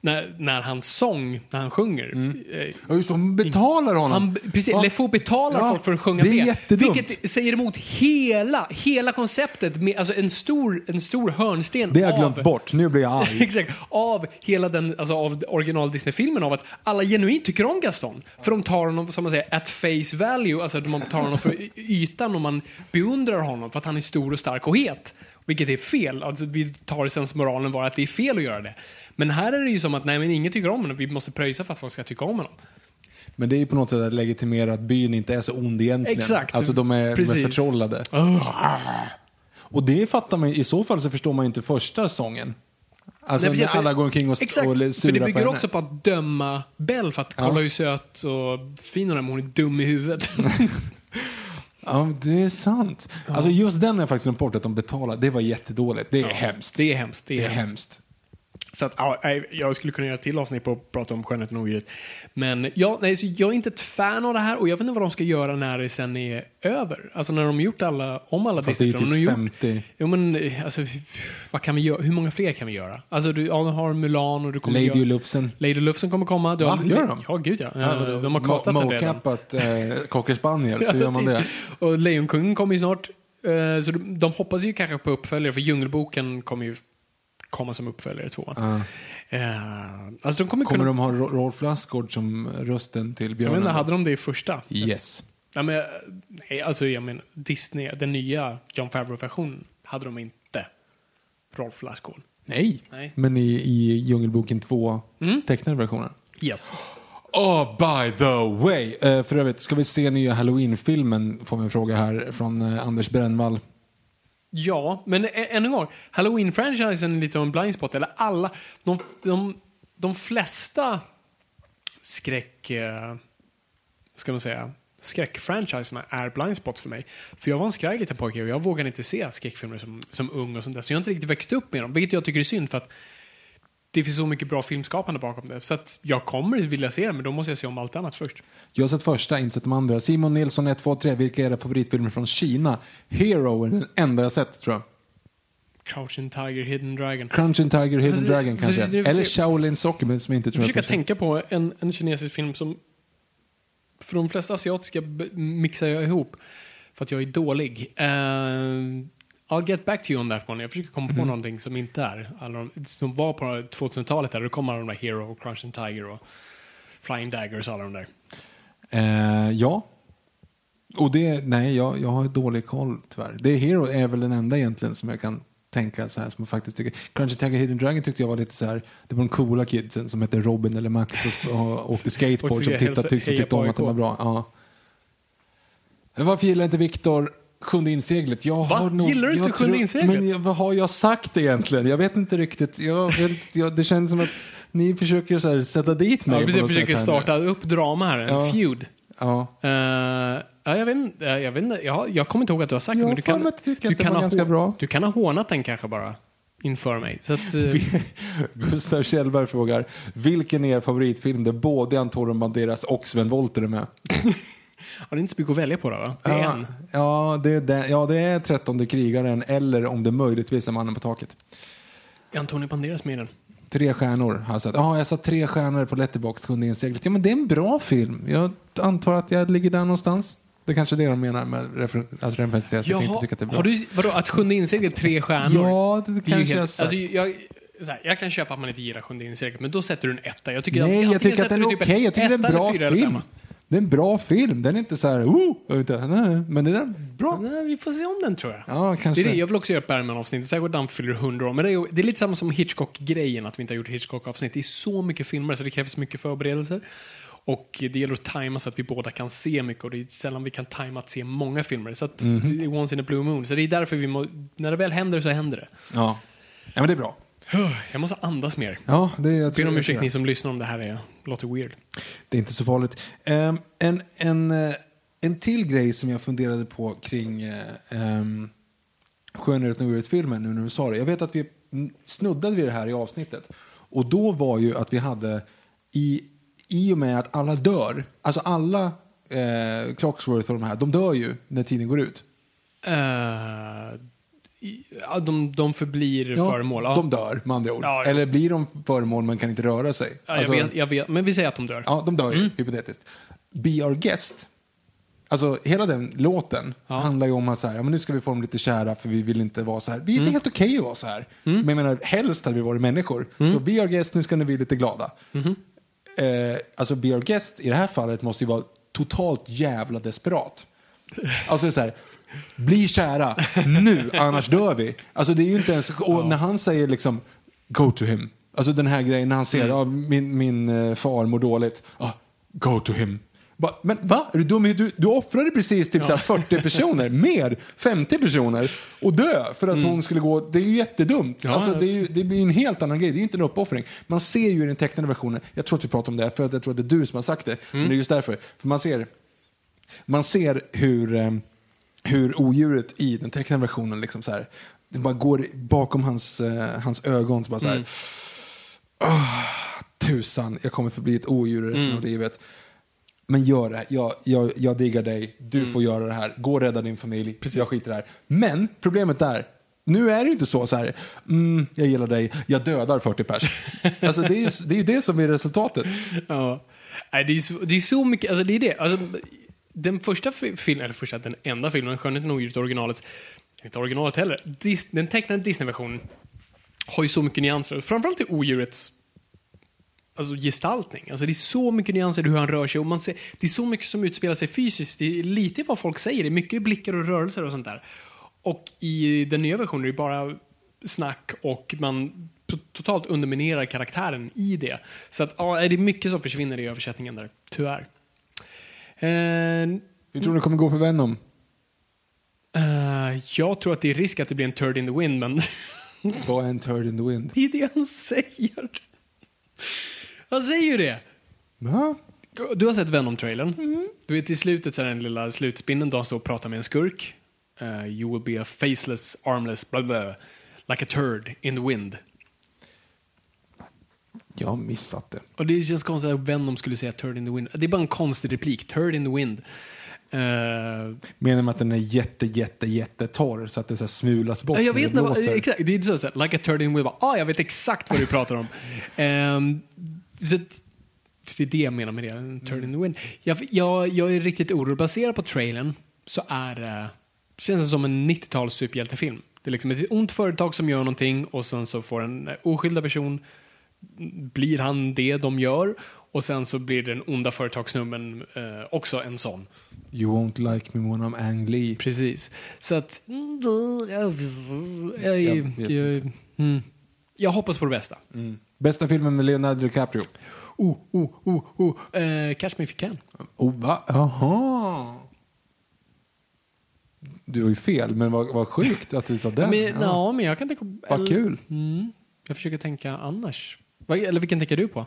när, när han sång, när han sjunger. eh, Ja, just. De betalar honom. han, precis, Va? LFO betalar Ja, folk för att sjunga det är med. jättedumt. Vilket säger emot hela, hela konceptet. Med, alltså en stor, en stor hörnsten Det har jag glömt bort. Nu blir jag arg. Exakt. Av hela den, alltså av original Disney-filmen av att alla genuint tycker om Gaston. För de tar honom, som man säger, at face value. Alltså man tar honom för ytan och man beundrar honom för att han är stor och stark och het. Vilket är fel. Alltså, vi tar sensmoralen vara att det är fel att göra det. Men här är det ju som att nej, men ingen tycker om honom. Vi måste pröjsa för att folk ska tycka om honom. Men det är ju på något sätt att legitimera att byn inte är så ond egentligen. Exakt. Alltså de är, de är förtrollade. Och det fattar man i så fall så förstår man ju inte första sången. Alltså Nej, precis, när för- alla går omkring och, Exakt, och för surar det på bygger henne. också på att döma Bell för att kolla Ja. hur söt och fin hon är, men hon är dum i huvudet. Ja, det är sant. Alltså just den jag faktiskt glömt bort att de betalar. Det var jättedåligt. Det är hemskt. Det är hemskt. Det är, Det är hemskt. hemskt. Så att, ja, jag skulle kunna göra ett till avsnitt på att prata om skönheten och odjuret. Men ja, nej, så jag är inte ett fan av det här och jag vet inte vad de ska göra när det sen är över. Alltså när de gjort alla, om alla Fast det är ju Disney-filmer. typ De har gjort- 50. Jo men alltså, vad kan vi göra? Hur många fler kan vi göra? Alltså du, ja, du har Mulan och du kommer Lady göra... Lufsen. Lady Lufsen kommer komma. Du Va, har, gör de? Ja, gud ja. Ja, de har castat den redan. Mocappat eh, Cocker Spaniel, så gör man det. Och Lejonkungen kommer ju snart. Eh, Så de, de hoppas ju kanske på uppföljare, för Djungelboken kommer ju komma som uppföljare två. Ja. Eh, alltså de kommer, Kommer kunna... de ha Ro- Rolf Lassgård som rösten till Jag björnen? inte, hade de det i första? Yes. Nej, men, nej, alltså jag menar, Disney, den nya John Favreau-versionen, hade de inte Rolf Lassgård. Nej. Nej. Men i, i Djungelboken 2, Mm. tecknade versionen. Yes. Oh, by the way! Eh, för övrigt, ska vi se nya Halloween-filmen? Får vi en fråga här från eh, Anders Brännvall. Ja, men än en gång. Halloween-franchisen är lite av en blind spot. Eller alla. De, de, de flesta skräck... Eh, ska man säga? Skräckfranchiserna är blind spots för mig. För jag var en skraj liten pojke och jag vågade inte se skräckfilmer som, som ung och sånt där. Så jag har inte riktigt växt upp med dem. Vilket jag tycker är synd för att det finns så mycket bra filmskapande bakom det. Så att jag kommer vilja se det, men då måste jag se om allt annat först. Jag har sett första, inte sett de andra. Simon Nilsson 1, 2, 3. Vilka är era favoritfilmer från Kina? Hero är den enda jag sett, tror jag. Crouching Tiger, Hidden Dragon. Crouching Tiger, Hidden Fast- Dragon fast kanske. det- Eller Shaolin Soccer, som jag inte Jag tror försöker att tänka på en, en kinesisk film som för de flesta asiatiska mixar jag ihop för att jag är dålig. Eh, I'll get back to you on that one. Jag försöker komma på någonting som inte är alla de, som var på 2000-talet där. Då kom alla de där Hero och Crouching Tiger och Flying Daggers och alla de där. Eh, ja. Och det, nej, jag, jag har dålig koll tyvärr. Det Hero är väl den enda egentligen som jag kan tänka så här som jag faktiskt tycker. Crunchy Tiger Hidden Dragon tyckte jag var lite så här, det var de coola kidsen som hette Robin eller Max och, åkte skateboard Och som tittade, hälsa- tyckte, som heja tyckte om att det var bra. Ja. Varför gillar inte Viktor Sjunde inseglet? Jag Va? har nog, Gillar du inte jag Sjunde inseglet? Men jag, vad har jag sagt egentligen? Jag vet inte riktigt. Jag jag, det känns som att ni försöker så här, sätta dit mig Ja, precis, något försöker starta upp drama här, en Ja. feud. Ja. Eh, ja, jag vet inte, jag, vet jag, jag kommer inte ihåg att du har sagt Jag det, men du kan, du du ha ganska hå- bra. Du kan ha hånat den kanske bara inför mig. Så att, eh, Gustav Kjellberg frågar, vilken är er favoritfilm där både Antonio Banderas och Sven Wollter är med? ja, det är inte så mycket att välja på då, va? Det är ja, en. Ja, det är den, ja, det är trettonde krigaren eller om det möjligtvis är Mannen på taket. Är Antonio Banderas med i den? Tre stjärnor har jag satt. Ja, jag satt tre stjärnor på Letterboxd, Sjunde inseglet. Ja, men det är en bra film. Jag antar att jag ligger där någonstans. Det kanske är det de menar med refer alltså referens till att jag inte tycker att det är bra. har du, vadå, att Sjunde inseglet tre stjärnor? Ja, det, kanske jag har helt, alltså, jag, här, jag kan köpa att man inte gillar Sjunde inseglet, men då sätter du en etta. Jag tycker Nej, antingen- jag tycker att den är du okej. typ Jag tycker det är en bra film. Det är en bra film. Den är inte så här, oh, utan, nej, men den är bra. Nej, vi får se om den tror jag. Ja, Det kanske. är det. Jag vill också göra ett Bergman-avsnitt, när han fyller 100 år. Men det är, det är lite samma som Hitchcock-grejen, att vi inte har gjort Hitchcock-avsnitt. Det är så mycket filmer, så det krävs mycket förberedelser. Och det gäller att tajma så att vi båda kan se mycket och det är sällan vi kan tajma att se många filmer. Så att det är once in a blue moon. Så det är därför vi må, när det väl händer så händer det. Ja. ja, men det är bra. Jag måste andas mer. Ja, det, jag Ber om ursäkt ni som lyssnar om det här är, låter weird. Det är inte så farligt. Ehm, en, en, eh, en till grej som jag funderade på kring uh, um, Skönheten och odjuret-filmen nu när du sa det. Jag vet att vi snuddade vid det här i avsnittet. Och då var ju att vi hade i, i och med att alla dör, alltså alla eh, Clocksworth och de här, de dör ju när tiden går ut. I- ja, de, de förblir Ja, föremål. Ja. De dör med andra ord. Ja. Eller blir de föremål men kan inte röra sig? Ja, jag, Alltså- vet, jag vet, men vi säger att de dör. Ja, de dör ju, hypotetiskt. Be Our Guest, alltså hela den låten handlar ju om att så här, ja, men nu ska vi få dem lite kära för vi vill inte vara så här. Vi är helt okej att vara så här. Men jag menar, helst hade vi varit människor. Så Be Our Guest, nu ska ni bli lite glada. Eh, alltså Be Our Guest i det här fallet måste ju vara totalt jävla desperat. Alltså så här, bli kära nu, annars dör vi. Alltså det är ju inte ens, och när han säger liksom, go to him. Alltså den här grejen när han ser, ja, min, min eh, far mår dåligt, ah, go to him. Ba, men va? Är du dum? Du, du offrade precis typ här 40 personer, mer, 50 personer, och dö för att hon skulle gå. Det är ju jättedumt. Ja, alltså, det, är ju, det blir en helt annan grej. Det är ju inte en uppoffring. Man ser ju i den tecknade versionen, jag tror att vi pratar om det, för att jag tror att det är du som har sagt det, men det är just därför. För man ser, man ser hur, eh, hur odjuret i den tecknade versionen liksom så här, det bara går bakom hans, eh, hans ögon. Så bara så här, "Ah, tusan, jag kommer förbli ett odjur resten av livet. Men gör det här. Jag, jag, jag diggar dig. Du får göra det här. Gå och rädda din familj. Jag skiter i det här. Men problemet är, nu är det ju inte så, så här, mm, jag gillar dig, jag dödar 40 pers. alltså det är ju det, är det som är resultatet. Ja. Det, är så, det är så mycket, alltså det är det. Alltså, den första filmen, eller första, den enda filmen, Skönheten och odjuret, originalet, inte originalet heller, Dis, den tecknade Disney-versionen har ju så mycket nyanser. Framförallt i odjurets alltså, gestaltning. Alltså, det är så mycket nyanser i hur han rör sig. Och man ser, det är så mycket som utspelar sig fysiskt. Det är lite vad folk säger. Det är mycket blickar och rörelser och sånt där. Och i den nya versionen är det bara snack och man totalt underminerar karaktären i det. Så att, ja, det är mycket som försvinner i översättningen där, tyvärr. Eh, Hur tror du det kommer gå för Venom? eh, jag tror att det är risk att det blir en turd in the wind, men Vad är en turd in the wind? det är det han säger. Han säger ju det. Va? Du har sett Venom-trailern. Mm. Du vet i slutet så är den lilla slutspinnen då han står och pratar med en skurk. Eh, you will be a faceless, armless, blah, blah, like a turd in the wind. Jag har missat det. Och det känns konstigt att Venom skulle säga turd in the wind. Det är bara en konstig replik. Turd in the wind. Eh, Menar de att den är jätte, jätte, jättetorr så att det så smulas bort Ja, jag när vet det inte, vad- blåser? exakt, det är inte så, så här, like a turd in the wind. Bara, Ah, jag vet exakt vad du pratar om. Ehm, så att- det är det jag menar med det, en turd in the wind. Jag, jag, jag är riktigt orolig. Baserat på trailern så är det, känns det som en 90-tals superhjältefilm. Det är liksom ett ont företag som gör någonting och sen så får en oskyldig person, blir han det de gör? Och sen så blir den onda företagssnubben eh, också en sån. You won't like me when I'm Ang Lee. Precis. Så att... Jag, jag, Jag mm. jag hoppas på det bästa. Bästa filmen med Leonardo DiCaprio. Oh, oh, oh, oh. Eh, Catch Me If You Can. Oh, va? Jaha. Du har ju fel, men vad, vad sjukt att du tar den. Men, ja. men jag kan tänka... Vad kul. Mm. Jag försöker tänka annars. Eller vilken tänker du på?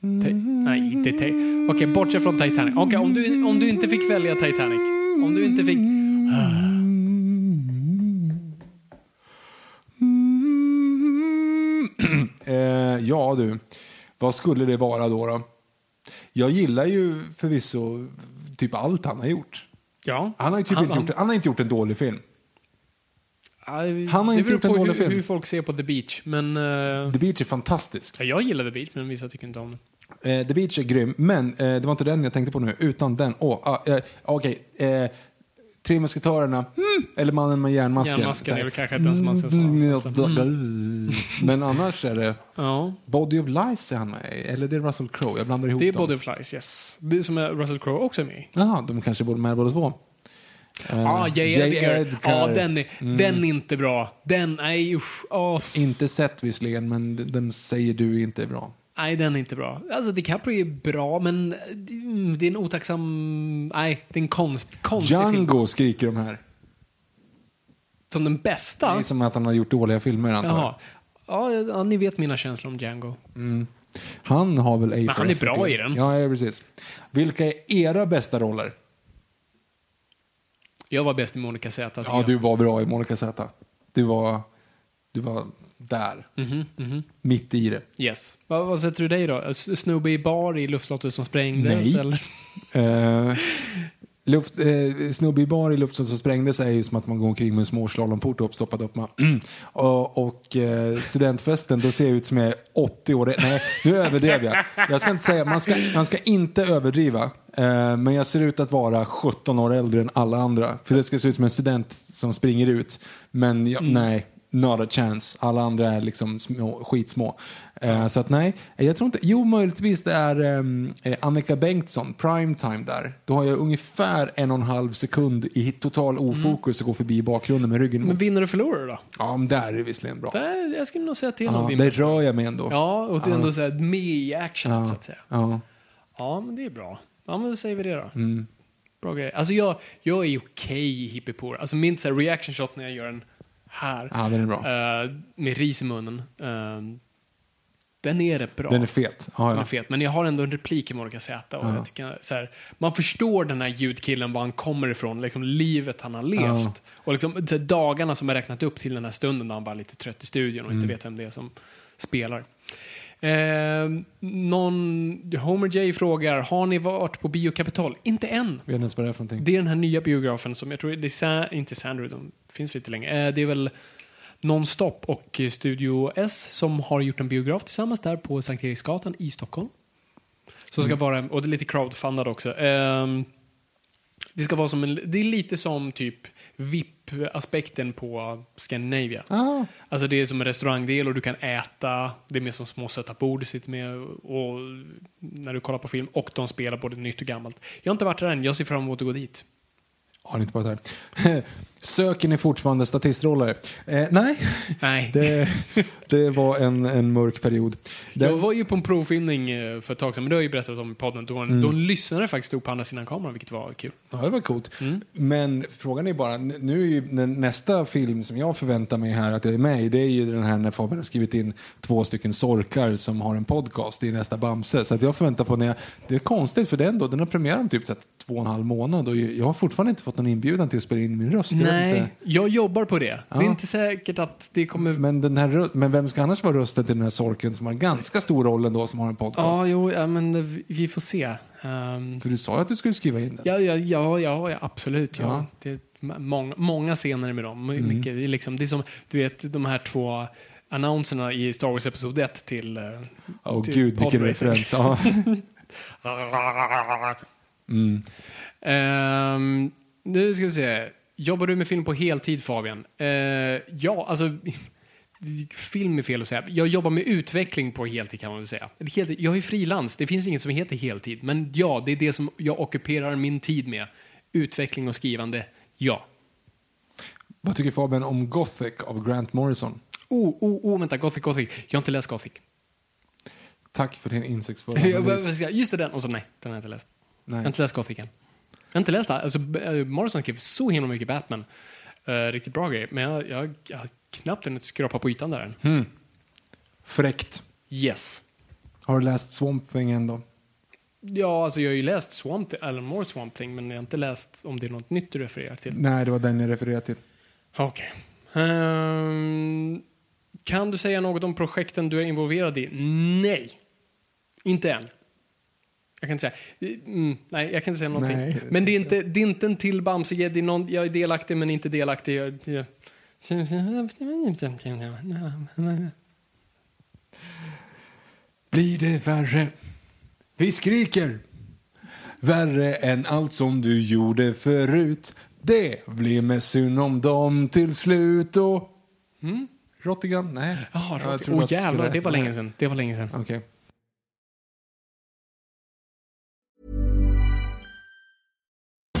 Ti- Nej, inte Titanic. Okej, bortsett från Titanic. Okej, om, du, om du inte fick välja Titanic. Om du inte fick... Eh, ja du, vad skulle det vara då, då? Jag gillar ju förvisso typ allt han har gjort. Ja. Han har, typ Han- inte han- gjort, han har inte gjort en dålig film. Han har inte gjort en dålig hur, film. hur folk ser på The Beach. Men eh, The Beach är fantastisk. ja, jag gillar The Beach, men vissa tycker inte om den. Eh, The Beach är grym, men eh, det var inte den jag tänkte på nu. Utan den. Åh, ah, eh, okej. Eh, Tre musketörerna, mm, eller Mannen med järnmasken. Järnmasken är väl kanske inte ens man ska säga. Men annars är det Ja, Body of Lies är han med i, eller det är Russell Crowe. Jag blandar ihop det är dem. Body of Flies, yes. Det är som är Russell Crowe också är med i. Jaha, de kanske både med båda två. Eh, Ja, J. Edgar. Edgar. Ja, den är, den är inte bra. Den, nej usch. Åh, Inte sett visserligen, men den säger du inte är bra. nej, den är inte bra. Alltså, DiCaprio är bra, men mm, det är en otacksam... Nej, det är en konst, konstig film. Django skriker de här. Som den Det bästa? är som att han har gjort dåliga filmer antar Jaha. jag. Ja, ja, ni vet mina känslor om Django. Han har väl ej Men han är bra i den. Ja, ja, precis. Vilka är era bästa roller? Jag var bäst i Monica Z. Ja, du var bra i Monica Z. Du var, du var där, Mhm, mhm. mitt i det. Yes. Vad, vad sätter du dig då? Snubbe i bar i luftslottet som sprängdes? Nej. Eller? Eh, luft, eh, snubbe i bar i luften som sprängdes är ju som att man går omkring med en småslalomport uppstoppad upp. Man, och och eh, studentfesten, då ser jag ut som jag är 80 år. Nej, nu överdrev jag. Jag ska inte säga, man ska, man ska inte överdriva. Eh, men jag ser ut att vara 17 år äldre än alla andra. För det ska se ut som en student som springer ut. Men jag, nej, not a chance. Alla andra är liksom små, skitsmå. Eh, så att nej, jag tror inte. Jo, möjligtvis det är ehm, eh, Annika Bengtsson, primetime där. Då har jag ungefär en och en halv sekund i total ofokus och går förbi bakgrunden med ryggen Men mot. vinner och förlorar då? Ja, men där är det visserligen bra. Där, jag skulle nog säga till om Ja, bästa. rör jag mig ändå. Ja, och det är ändå så här med i action Ja. så att säga. Ja. Ja, men det är bra. Ja, men då säger vi det då. Mm. Bra grej. Alltså jag, jag är okej i hippiepoor. Alltså min så här reaction shot när jag gör den här. ja, den är bra. eh, med ris i munnen. eh, den är rätt bra. Den är fet. Ja, Den är fet. Men jag har ändå en replik i Monica Z. Och Ja. jag tycker, så här, man förstår den här ljudkillen, var han kommer ifrån, liksom livet han har levt. Och liksom, dagarna som är räknat upp till den här stunden när han är lite trött i studion och inte Mm. vet vem det är som spelar. Eh, någon, Homer J frågar, har ni varit på Biokapital? Inte än. Vet inte vad det är för någonting. Det är den här nya biografen som jag tror, det är Sa- inte Sandro, de finns lite länge. Eh, det är väl Nonstop och Studio S som har gjort en biograf tillsammans där på Sankt Eriksgatan i Stockholm. Som ska vara, och det är lite crowdfundad också. Ehm, det ska vara som en, det är lite som typ VIP-aspekten på Scandinavia. Ah, Alltså det är som en restaurangdel och du kan äta. Det är mer som små söta bord du sitter med och när du kollar på film. Och de spelar både nytt och gammalt. Jag har inte varit där än. Jag ser fram emot att gå dit. har ni inte varit här? Söker ni fortfarande statistroller? Eh, nej, Nej. det, det var en, en mörk period. Jag Den, var ju på en provfilmning eh, för ett tag sedan, men det har jag ju berättat om i podden. Då en, då lyssnare faktiskt stod på andra sidan kameran, vilket var kul. ja, det var coolt. Mm. Men frågan är bara, nu är ju nästa film som jag förväntar mig här att jag är med i, det är ju den här när Fabian har skrivit in två stycken sorkar som har en podcast i nästa Bamse. Så att jag förväntar på när jag, det är konstigt för den då, den har premiär om typ så två och en halv månad och jag har fortfarande inte fått någon inbjudan till att spela in min röst. Jag vet Nej, inte. jag jobbar på det. Det Ja. är inte säkert att det kommer... Men, den här, men vem ska annars vara rösten till den här sorken som har en ganska stor roll ändå som har en podcast? Ja, jo, ja, men vi- får se. Ehm, För du sa ju att du skulle skriva in den. Ja, ja, ja, ja, ja absolut. Ja. Ja. Mm. Det många, många scener med dem. My- Mycket, det, är liksom, det är som du vet, de här två annonserna i Star Wars Episod 1 till... eh, Åh till gud, vilken referens. Mm. Ehm, nu ska vi se. Jobbar du med film på heltid, Fabian? Eh, ja, alltså... film är fel att säga. Jag jobbar med utveckling på heltid kan man väl säga. Heltid, jag är frilans, det finns inget som heter heltid. Men ja, det är det som jag ockuperar min tid med. Utveckling och skrivande, ja. Vad tycker Fabian om Gothic av Grant Morrison? Oh, oh, oh, vänta, Gothic, Gothic. Jag har inte läst Gothic. Tack för din insiktsfulla analys. Just det, den. Och så nej, den har jag inte läst. Jag har Nej. inte läst Gothic än. Jag har inte läst det. Alltså, eh, Morrison skrev så himla mycket Batman. Eh, riktigt bra grejer. Men jag, jag, jag har knappt hunnit skrapa på ytan där än. Fräckt. Yes. Har du läst Swamp Thing ändå? Ja, alltså jag har ju läst Swamp, Alan Moore Swamp Thing, men jag har inte läst om det är något nytt du refererar till. Nej, det var den jag refererade till. Okej. Ehm, kan du säga något om projekten du är involverad i? Nej. Inte än. Jag kan inte säga. Mm, nej, jag kan inte säga någonting. Nej. men det är, inte, det är inte en till Bamse. Det är någon, jag är delaktig men inte delaktig. Jag, jag... Blir det värre? Vi skriker. Värre än allt som du gjorde förut. Det blir med synd om dem till slut och... Mm? Rottigan? Nej. Jaha, trodde Åh du jävlar, skulle- det var länge sedan. Det var länge sedan. Okej.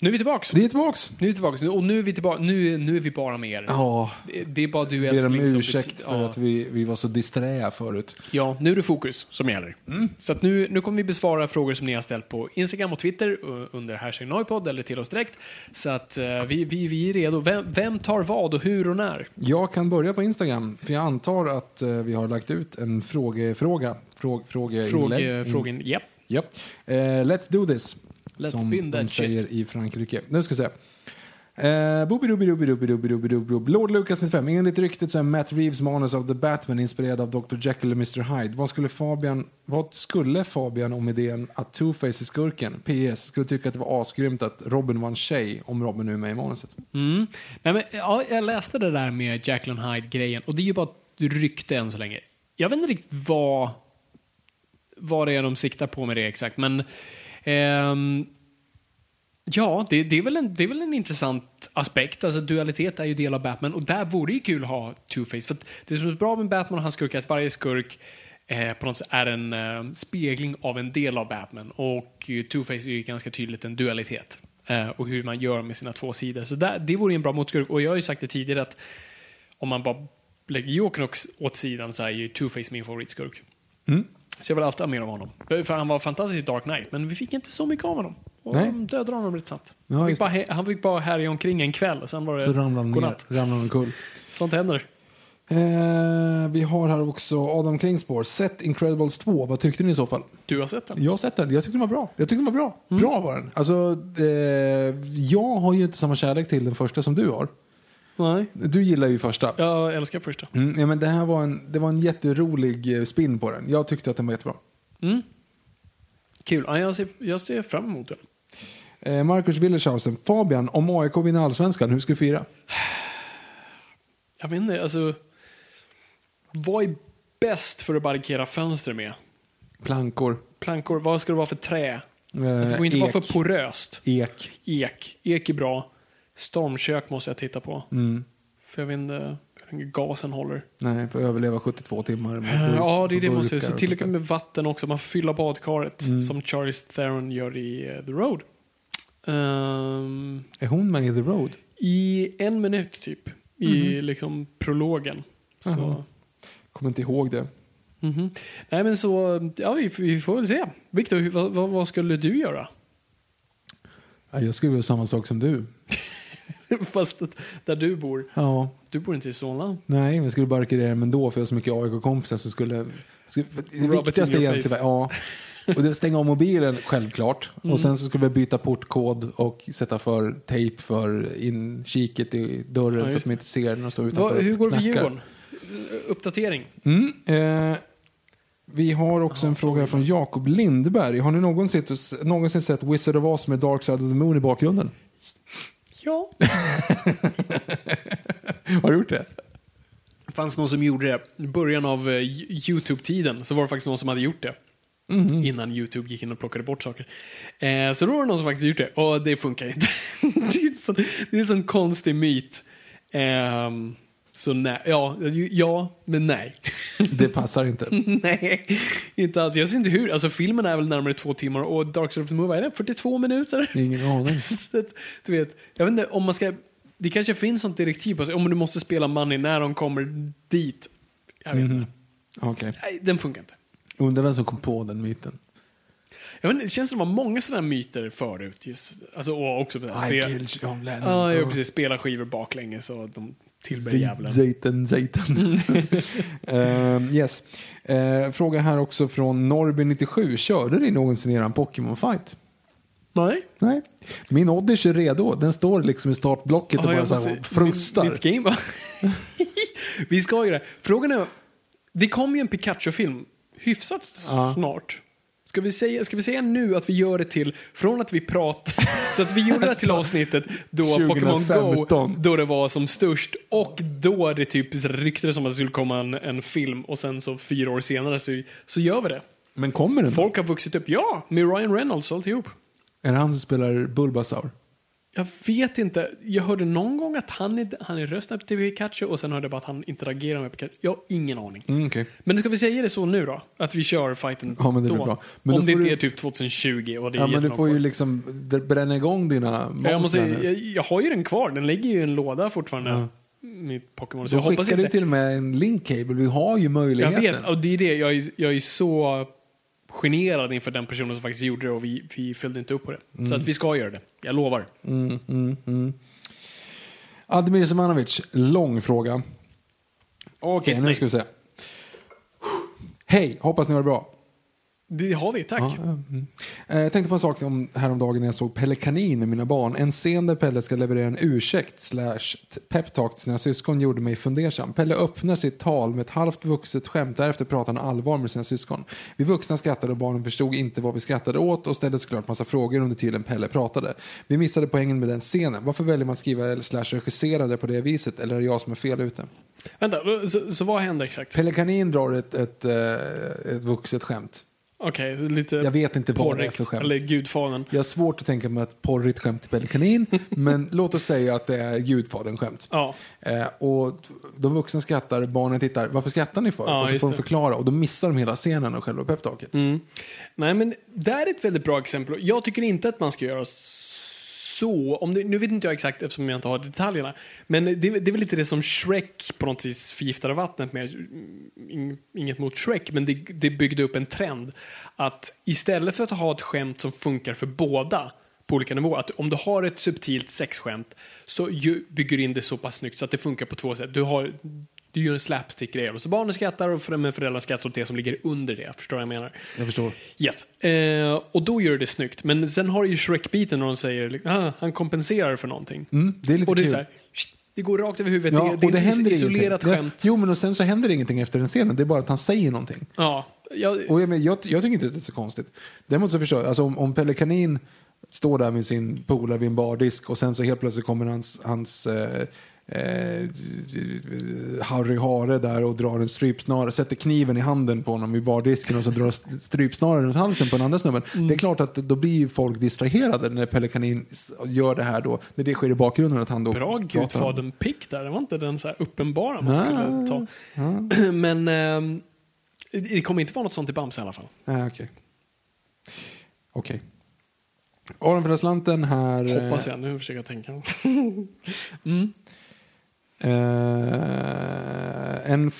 Nu är vi tillbaks. Vi är tillbaks. Nu är vi tillbaks. Och nu är vi, tillbaka. Nu, nu är vi bara med er. Ja, Det- Det är bara du ber om älskling som ursäkt bety- för ja. att vi, vi var så disträ förut. Ja, nu är det fokus som gäller. Mm. Så att nu, nu kommer vi besvara frågor som ni har ställt på Instagram och Twitter uh, under hashtag Noipod eller till oss direkt. Så att uh, vi, vi, vi är redo. Vem, vem tar vad och hur och när? Jag kan börja på Instagram, för jag antar att eh, vi har lagt ut en frågefråga. Fråg, frågeinlägg. Fråge, frågen, japp. Japp. Eh, let's do this. Let's som spin de that säger shit. i Frankrike. Nu ska vi se. Eh. Lord Lucas 95. Enligt ryktet så är Matt Reeves manus av The Batman inspirerad av Dr. Jekyll och Mr. Hyde. Vad skulle Fabian, vad skulle Fabian om idén att Two-Face är skurken? PS. Skulle tycka att det var asgrymt att Robin var en tjej om Robin nu är med i manuset. Mm. Nej, men, ja, jag läste det där med Jacqueline Hyde-grejen och det är ju bara rykte än så länge. Jag vet inte riktigt vad, vad det är de siktar på med det exakt, men ehm, ja, det, det, är väl en, det är väl en intressant aspekt. Alltså, dualitet är ju del av Batman och där vore det ju kul att ha Two-Face. För att det som är bra med Batman och hans skurk är att varje skurk eh, på något sätt är en eh, spegling av en del av Batman och Two-Face är ju ganska tydligt en dualitet eh, och hur man gör med sina två sidor. Så där, det vore ju en bra motskurk och jag har ju sagt det tidigare att om man bara lägger Jokern åt- sidan så är ju Two-Face min favoritskurk. Mm. Så jag vill alltid ha mer av honom. För han var fantastisk i Dark Knight, men vi fick inte så mycket av honom. Och Nej. de dödade honom rätt snabbt. Ja, han, fick bara, han fick bara härja omkring en kväll, och sen var det Så ramlade han ner, ramlade omkull. Sånt händer. Eh, vi har här också Adam Klingspor. Sett Incredibles 2. Vad tyckte ni i så fall? Du har sett den? Jag har sett den. Jag tyckte den var bra. Jag tyckte den var bra. Mm. Bra var den. Alltså, eh, jag har ju inte samma kärlek till den första som du har. Nej. Du gillar ju första. Jag älskar första. Mm, ja, men det här var en, det var en jätterolig eh, spin på den. Jag tyckte att den var jättebra. Kul. Ja, jag, ser, jag ser fram emot den. Eh, Marcus Willershausen. Fabian, om AIK vinner allsvenskan, hur ska du fira? Jag vet inte, alltså... Vad är bäst för att barrikera fönster med? Plankor. Plankor, vad ska det vara för trä? Eh, Alltså, det får inte vara ek. för poröst. Ek. Ek. Ek är bra. Stormkök måste jag titta på. Mm. För jag vet inte hur gasen håller. Nej, för att överleva 72 timmar. burk- Ja, det är det burkar måste Så och tillräckligt med vatten också. Man fyller badkaret som Charlie Theron gör i eh, The Road. Ehm, Är hon med i The Road? I en minut typ. I liksom prologen. Så. Jaha. Kommer inte ihåg det. Mhm. Nej men så, ja vi, vi får väl se. Viktor, vad, vad, vad skulle du göra? Ja, Jag skulle göra samma sak som du. Fast att, där du bor. Ja, Du bor inte i Solna. nej, men jag skulle barrikadera dem ändå för jag har så mycket AIK-kompisar som skulle... det viktigaste egentligen, ja. Och det stänga av mobilen, självklart. Mm. Och sen så skulle vi byta portkod och sätta för tejp för inkiket i dörren Ja, så att de inte ser när de står utanför Vad, hur går det för. Djurgården? Uppdatering. Mm, eh, vi har också en fråga från Jakob Lindberg. Har ni någonsin, någonsin sett Wizard of Oz med Dark Side of the Moon i bakgrunden? Ja. Har du gjort det? Det fanns någon som gjorde det. I början av eh, YouTube-tiden så var det faktiskt någon som hade gjort det. Mhm. Innan YouTube gick in och plockade bort saker. Eh, så då var det någon som faktiskt gjort det och det funkar inte. det, är en sån, det är en sån konstig myt. Ehm, så nej, ja, ja, men nej. Det passar inte. nej, inte alls. Jag ser inte hur. Alltså filmen är väl närmare två timmar och Dark Side of the Moon, vad är det? 42 minuter? Ingen aning. Så du vet, jag vet inte om man ska... Det kanske finns sånt direktiv på sig. Om du måste spela money när de kommer dit. Jag vet inte. Okej. Nej, den funkar inte. Undrar vem som kom på den myten. Jag vet inte, det känns som att det var många sådana myter förut. Just, alltså, och också spela, ja, ja, precis, spela skivor baklänges och de tillber djävulen. Zayten, Zayten. Ehm, yes. Eh, fråga här också från Norby97. Körde ni någonsin eran Pokémon-fight? Nej. Nej. Min Oddish är redo. Den står liksom i startblocket och Ja, bara så här frustar. Mitt, mitt game var... Vi ska ju det. Frågan är... Det kommer ju en Pikachu-film hyfsat Ja. snart. Ska vi, säga, ska vi säga nu att vi gör det till, från att vi pratar, så att vi gjorde det till avsnittet då Pokémon Go, 2015. då det var som störst och då det typ ryktades om att det skulle komma en, en film och sen så fyra år senare så, så gör vi det. Men kommer den? Folk har vuxit upp, ja, med Ryan Reynolds och alltihop. Är det han som spelar Bulbasaur? Jag vet inte. Jag hörde någon gång att han är, han är rösten till Pikachu och sen hörde jag bara att han interagerar med Pikachu. Jag har ingen aning. Mm, okej. Men ska vi säga det så nu då? Att vi kör fighten Ja, men det då? bra. Men Om det inte du- är typ 2020 och det är Ja, men du får ju liksom bränna igång dina Ja, jag, måste, jag, jag har ju den kvar. Den ligger ju i en låda fortfarande. Mitt Pokémon. Så jag hoppas skickar du inte... till och med en link cable. Vi har ju Jag möjligheten. vet, och det är det. Jag är, jag är så generad inför den personen som faktiskt gjorde det och vi, vi följde inte upp på det. Så Mm. att vi ska göra det. Jag lovar. Admir Semanovic, lång fråga. Okej, nu Nej. ska vi se. Hej, hoppas ni har det bra. Det har vi, tack. Ja, mm. Eh, Jag tänkte på en sak om häromdagen när jag såg Pelle Kanin med mina barn. En scen där Pelle ska leverera en ursäkt slash peptalk till sina syskon gjorde mig fundersam. Pelle öppnar sitt tal med ett halvt vuxet skämt. Därefter pratar han allvar med sina syskon. Vi vuxna skrattade och barnen förstod inte vad vi skrattade åt och ställde såklart massa frågor under tiden Pelle pratade. Vi missade poängen med den scenen. Varför väljer man att skriva slash regissera det på det viset? Eller är det jag som är fel ute? Vänta, så, så vad hände exakt? Pelle Kanin drar ett, ett, eh, ett vuxet skämt. Okej, lite Jag vet inte vad det är porrigt. för skämt. Eller Gudfadern. Jag har svårt att tänka mig ett porrigt skämt till Pelle Kanin, men låt oss säga att det är Gudfadern-skämt. Ja. Eh, och de vuxna skrattar, barnen tittar. Varför skrattar ni för? Ja, och så får de förklara och då missar de hela scenen och själva peptalket. Mm. Nej, men det är ett väldigt bra exempel. Jag tycker inte att man ska göra så. Om det, nu vet inte jag exakt eftersom jag inte har detaljerna. Men det, det är väl lite det som Shrek på något vis förgiftade vattnet med. Inget mot Shrek, men det, det byggde upp en trend. Att istället för att ha ett skämt som funkar för båda på olika nivåer. Att om du har ett subtilt sexskämt så bygger du in det så pass snyggt så att det funkar på två sätt. Du, har, du gör en slapstick-grej och så barnen skrattar och föräldrarna skrattar åt det som ligger under det. Förstår du vad jag menar? Jag förstår. Yes. Eh, och då gör det snyggt. Men sen har du ju Shrek-biten när de säger liksom, ah, han kompenserar för någonting. Mm, det är lite och det är kul. så här, "Sht, det går rakt över huvudet. Ja, det, det och det är is- isolerat ingenting. skämt. Jo, men och sen så händer ingenting efter den scenen. Det är bara att han säger någonting. Ja, jag, Och jag, men, jag, jag tycker inte att det är så konstigt. Däremot så förstår jag, alltså om, om Pelle Kanin står där med sin polare vid en bardisk och sen så helt plötsligt kommer hans, hans eh, eh, Harry Hare där och drar en strypsnara, sätter kniven i handen på honom vid bardisken och så drar st- strypsnaran runt halsen på den andra snubben. Det är klart att då blir ju folk distraherade när Pelle Kanin gör det här då, när det sker i bakgrunden att han då Bra pratar om- Gudfadern-pick där. Det var inte den så här uppenbara man skulle ta. Men ehm, det kommer inte vara något sånt i Bamse i alla fall. Nej, okej. Okej. Aron för slanten här. eh, Hoppas jag. Nu försöker jag tänka. Eh, en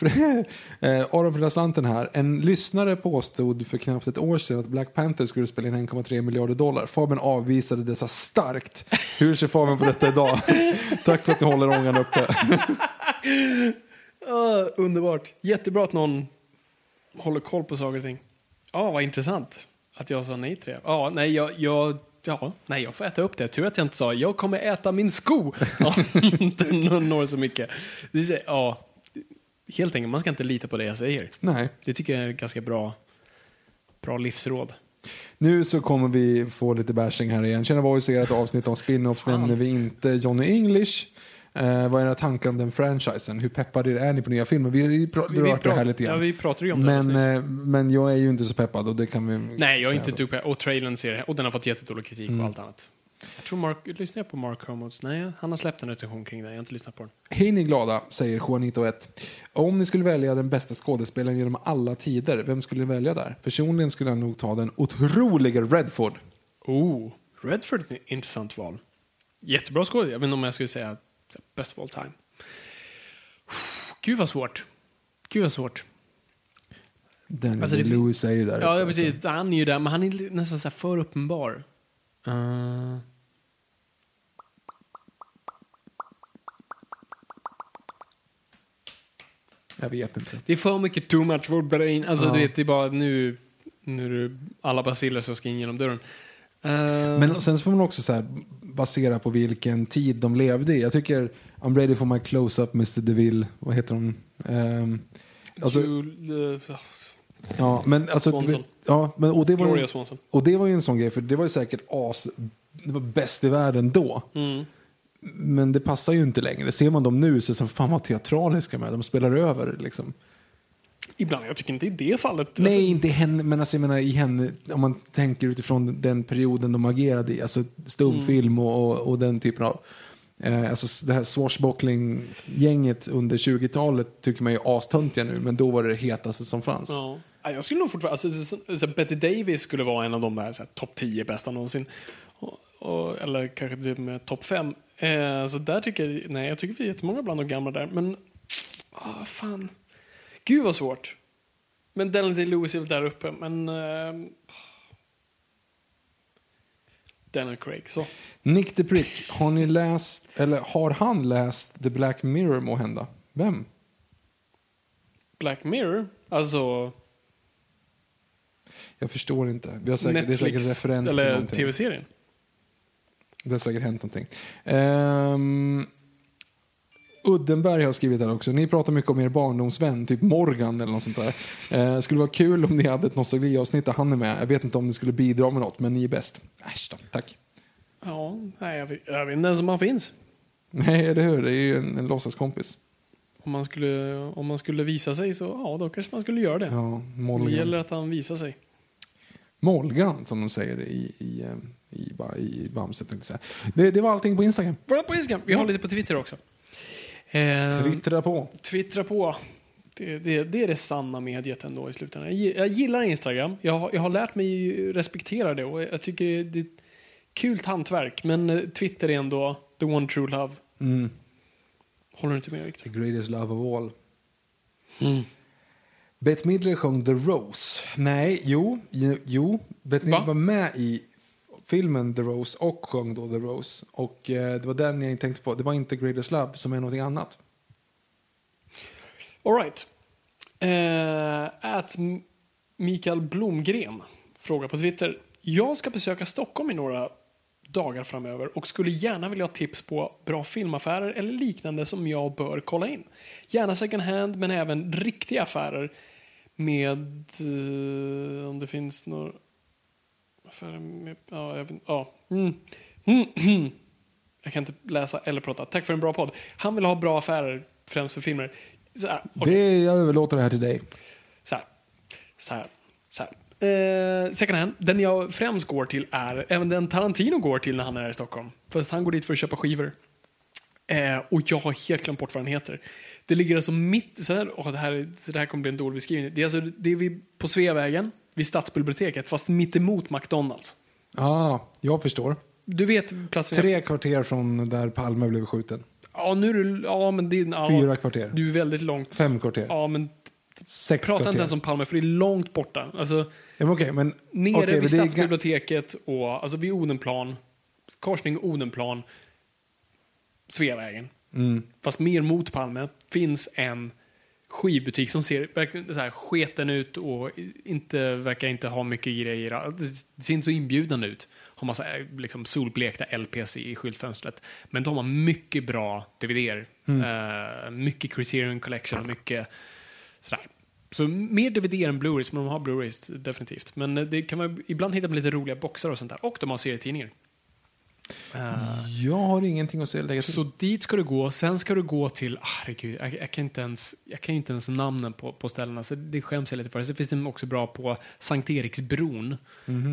eh, Aron för slanten här. En lyssnare påstod för knappt ett år sedan att Black Panther skulle spela in 1,3 miljarder dollar. Fabian avvisade dessa starkt. Hur ser Fabian på detta idag? Tack för att ni håller ångan uppe. Uh, underbart. Jättebra att någon håller koll på saker och ting. Ja, vad intressant att jag sa nej till det. Ja, nej, jag, jag, ja, nej, jag får äta upp det. Tur att jag inte sa jag kommer äta min sko. Ja, den når så mycket. Det är, ja, helt enkelt, man ska inte lita på det jag säger. Nej, Det tycker jag är ett ganska bra, bra livsråd. nu så kommer vi få lite bashing här igen. Tjena Boys, ert avsnitt om spin-offs nämner vi inte Johnny English. Eh, vad är era tankar om den franchisen? Hur peppade är ni på nya filmer? Vi har berört det här lite grann. Ja, vi pratade ju om det men, alldeles eh, men jag är ju inte så peppad och det kan vi Nej, jag är inte på Och trailern ser det. Och den har fått jättedålig kritik Mm. och allt annat. Jag tror Mark, lyssnar jag på Mark Hermods? Nej, han har släppt en recension kring det. Jag har inte lyssnat på den. Hej ni glada, säger Juanito 1. Om ni skulle välja den bästa skådespelaren genom alla tider, vem skulle ni välja där? Personligen skulle jag nog ta den otroliga Redford. Oh, Redford är ett intressant val. Jättebra skådespelare. Jag vet inte om jag skulle säga best of all time. Gud vad svårt. Gud vad svårt. Daniel Alltså, det Lewis är ju där. Ja, precis. Han är ju där, men han är nästan så för uppenbar. Uh, Jag vet inte. det är för mycket too much for brain. Alltså, Ja. du vet, det är bara nu, nu är det alla basiller som ska in genom dörren. Uh, Men sen så får man också så här, basera på vilken tid de levde i. Jag tycker I'm ready for my close-up Mr. DeVille. Vad heter hon? Ehm, alltså, Jul- eh, ja, men alltså, Swanson. ja, men, och, det var, Gloria ju- Swanson. och det var ju en sån grej, för det var ju säkert as, det var bäst i världen då. Mm. Men det passar ju inte längre. Ser man dem nu så är det som fan vad teatraliska med. De spelar över liksom. Ibland, jag tycker inte i det fallet. Nej, Alltså, inte henne, men alltså, jag menar i henne, om man tänker utifrån den perioden de agerade i, alltså stumfilm och, och, och den typen av, eh, alltså det här swashbuckling-gänget under 20-talet tycker man är astöntiga nu, men då var det det hetaste som fanns. Ja. Ja, Jag skulle nog fortfarande, alltså, så, så Betty Davis skulle vara en av de där så topp 10 bästa någonsin. Och, och, eller kanske typ med topp 5. Eh, så där tycker jag, nej jag tycker vi är jättemånga bland de gamla där. Men, ah fan. Gud vad svårt. Men Daniel Day-Lewis är väl där uppe, men... Eh, Daniel Craig, så. Nick the Prick, har ni läst, eller har han läst The Black Mirror må hända? Vem? Black Mirror, alltså Jag förstår inte. Vi har säkert, det är säkert Netflix, referens till eller någonting. tv-serien. Det har säkert hänt någonting. Ehm, Uddenberg har skrivit här också. Ni pratar mycket om er barndomsvän, typ Morgan eller något sånt där. Eh, skulle vara kul om ni hade ett nostalgiavsnitt där han är med. Jag vet inte om ni skulle bidra med något, men ni är bäst. Äsch då, tack. Ja, nej, jag vet, jag vet inte ens om han finns. Nej, eller hur? Det är ju en, en låtsaskompis. Om man, skulle, om man skulle visa sig så, ja, då kanske man skulle göra det. Ja, det Molgan. gäller att han visar sig. Molgan, som de säger i, i, eh, i, ba- i Bamse. Det, det var allting på Instagram. På Instagram. Vi har lite på Twitter också. Eh, Twittra på. Twittra på. Det, det, det är det sanna mediet ändå i slutändan. Jag, gi- jag gillar Instagram. Jag, har- jag har lärt mig respektera det och jag tycker det, det är ett kul hantverk. Men eh, Twitter är ändå the one true love. Mm. Håller du inte med Victor? The greatest love of all. Bette Midler sjöng The Rose. Nej, jo, jo. Bette Midler Va? var med i filmen The Rose och sjöng då The Rose. Och eh, det var den jag tänkte på. Det var inte Greatest Love som är någonting annat. All right. Eh, at Mikael Blomgren frågar på Twitter. Jag ska besöka Stockholm i några dagar framöver och skulle gärna vilja ha tips på bra filmaffärer eller liknande som jag bör kolla in. Gärna second hand men även riktiga affärer med... Eh, om det finns några... Med, ja, jag, ja. Mm. Mm. Jag kan inte läsa eller prata. Tack för en bra podd. Han vill ha bra affärer, främst för filmer. Så här, okej. Det, jag överlåter det här till dig. Så här. Så här. Så här. Eh, second hand, den jag främst går till är även den Tarantino går till när han är här i Stockholm. Fast han går dit för att köpa skivor. Eh, och jag har helt glömt bort vad den heter. Det ligger alltså mitt... Så här, åh, det, här, så det här kommer bli en dålig beskrivning. Det är, alltså, det är vid, på Sveavägen, vid Stadsbiblioteket, fast mitt emot McDonalds. Ja, jag förstår. Du vet platsen... Tre kvarter från där Palme blev skjuten. Ja, nu är du... Ja, men det är... Ja, Fyra kvarter. Du är väldigt långt... Fem kvarter. Ja, men Sex prata kvarter. inte ens om Palme, för det är långt borta. Alltså, Ja, men okej, men... Nere men vid är ga- Stadsbiblioteket och alltså vid Odenplan, korsning Odenplan, Sveavägen. Mm. Fast mer mot Palme finns en skivbutik som ser så här sketen ut och inte, verkar inte ha mycket grejer. Det, ser inte så inbjudande ut. Har massa liksom, solblekta LPs i skyltfönstret. Men de har mycket bra DVDer. Eh, mycket Criterion Collection, mycket sådär. Så mer DVD än Blu-rays, men de har Blu-rays definitivt. Men eh, det kan man ibland hitta med lite roliga boxar och sånt där. Och de har serietidningar. Jag har ingenting att säga lägga till. Så dit ska du gå, sen ska du gå till, ah, herregud, jag, jag, kan inte ens, jag kan inte ens namnen på, på ställena, så det skäms jag lite för. Sen finns det också bra på Sankt Eriksbron.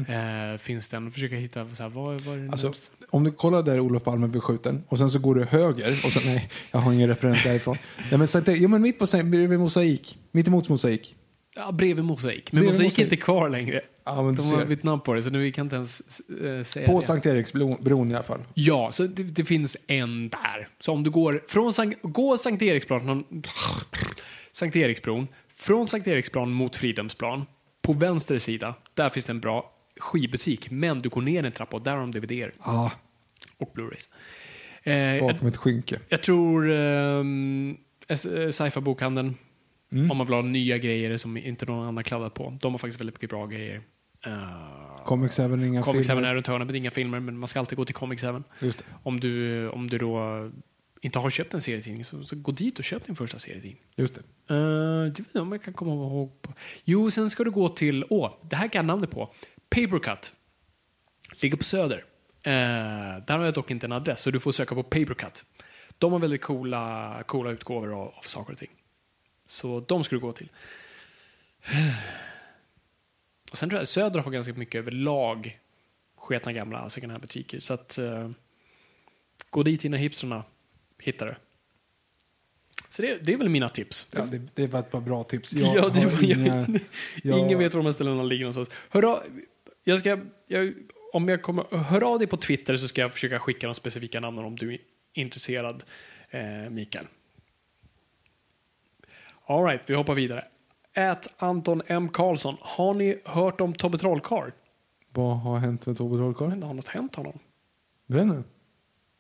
Eh, finns den, försöka hitta, så här, vad, vad är det Alltså, närmast? om du kollar där Olof Palme blev skjuten och sen så går du höger och sen, nej, jag har ingen referens därifrån. Ja, men, Sankt- ja, men mitt på bredvid mosaik. Mitt emot mosaik. Ja, bredvid Mosaik. Men Bredvid Mosaik är inte kvar längre. Ja, men De har bytt namn på det, så nu vi kan inte ens eh, säga På det. Sankt Eriksbron i alla fall. Ja, så det, det finns en där. Så om du går från Sankt, gå Sankt Eriksplan, Sankt Eriksbron, från Sankt Eriksplan mot Fridhemsplan, på vänster sida, där finns det en bra skivbutik, men du går ner en trappa och där har de DVD Ja, och Blu-rays. Eh, jag, bakom ett skynke. jag tror um, Sci-Fi-bokhandeln, Mm. om man vill ha nya grejer som inte någon annan kladdat på, de har faktiskt väldigt mycket bra grejer. Uh, Comics även inga Comics filmer. även är runt inga filmer, men man ska alltid gå till. Just det. Om du, om du då inte har köpt en serietidning, så, så gå dit och köp din första serietidning. Just det. Uh, jag vet om jag kan komma ihåg. På. Jo, sen ska du gå till, åh, det här kan jag namnet på. Papercut. Ligger på Söder. Uh, där har jag dock inte en adress, så du får söka på Papercut. De har väldigt coola, coola utgåvor av, av saker och ting. Så de ska du gå till. Och sen tror jag Söder har ganska mycket överlag sketna gamla second hand-butiker. Så att uh, gå dit innan hipstrarna hittar det. Så det, det är väl mina tips. Ja, det, det var ett par bra tips. Ja, Jag det har var- inga, jag- Ingen vet var de här ställena ligger någonstans. Hör av, jag ska, jag, om jag kommer, hör av dig på Twitter så ska jag försöka skicka de specifika namnen om du är intresserad, eh, Mikael. All right, vi hoppar vidare. Ät Anton M. Karlsson. Har ni hört om Tobbe Trollkarl? Vad har hänt med Tobbe Trollkarl? Har något hänt honom? Vet du?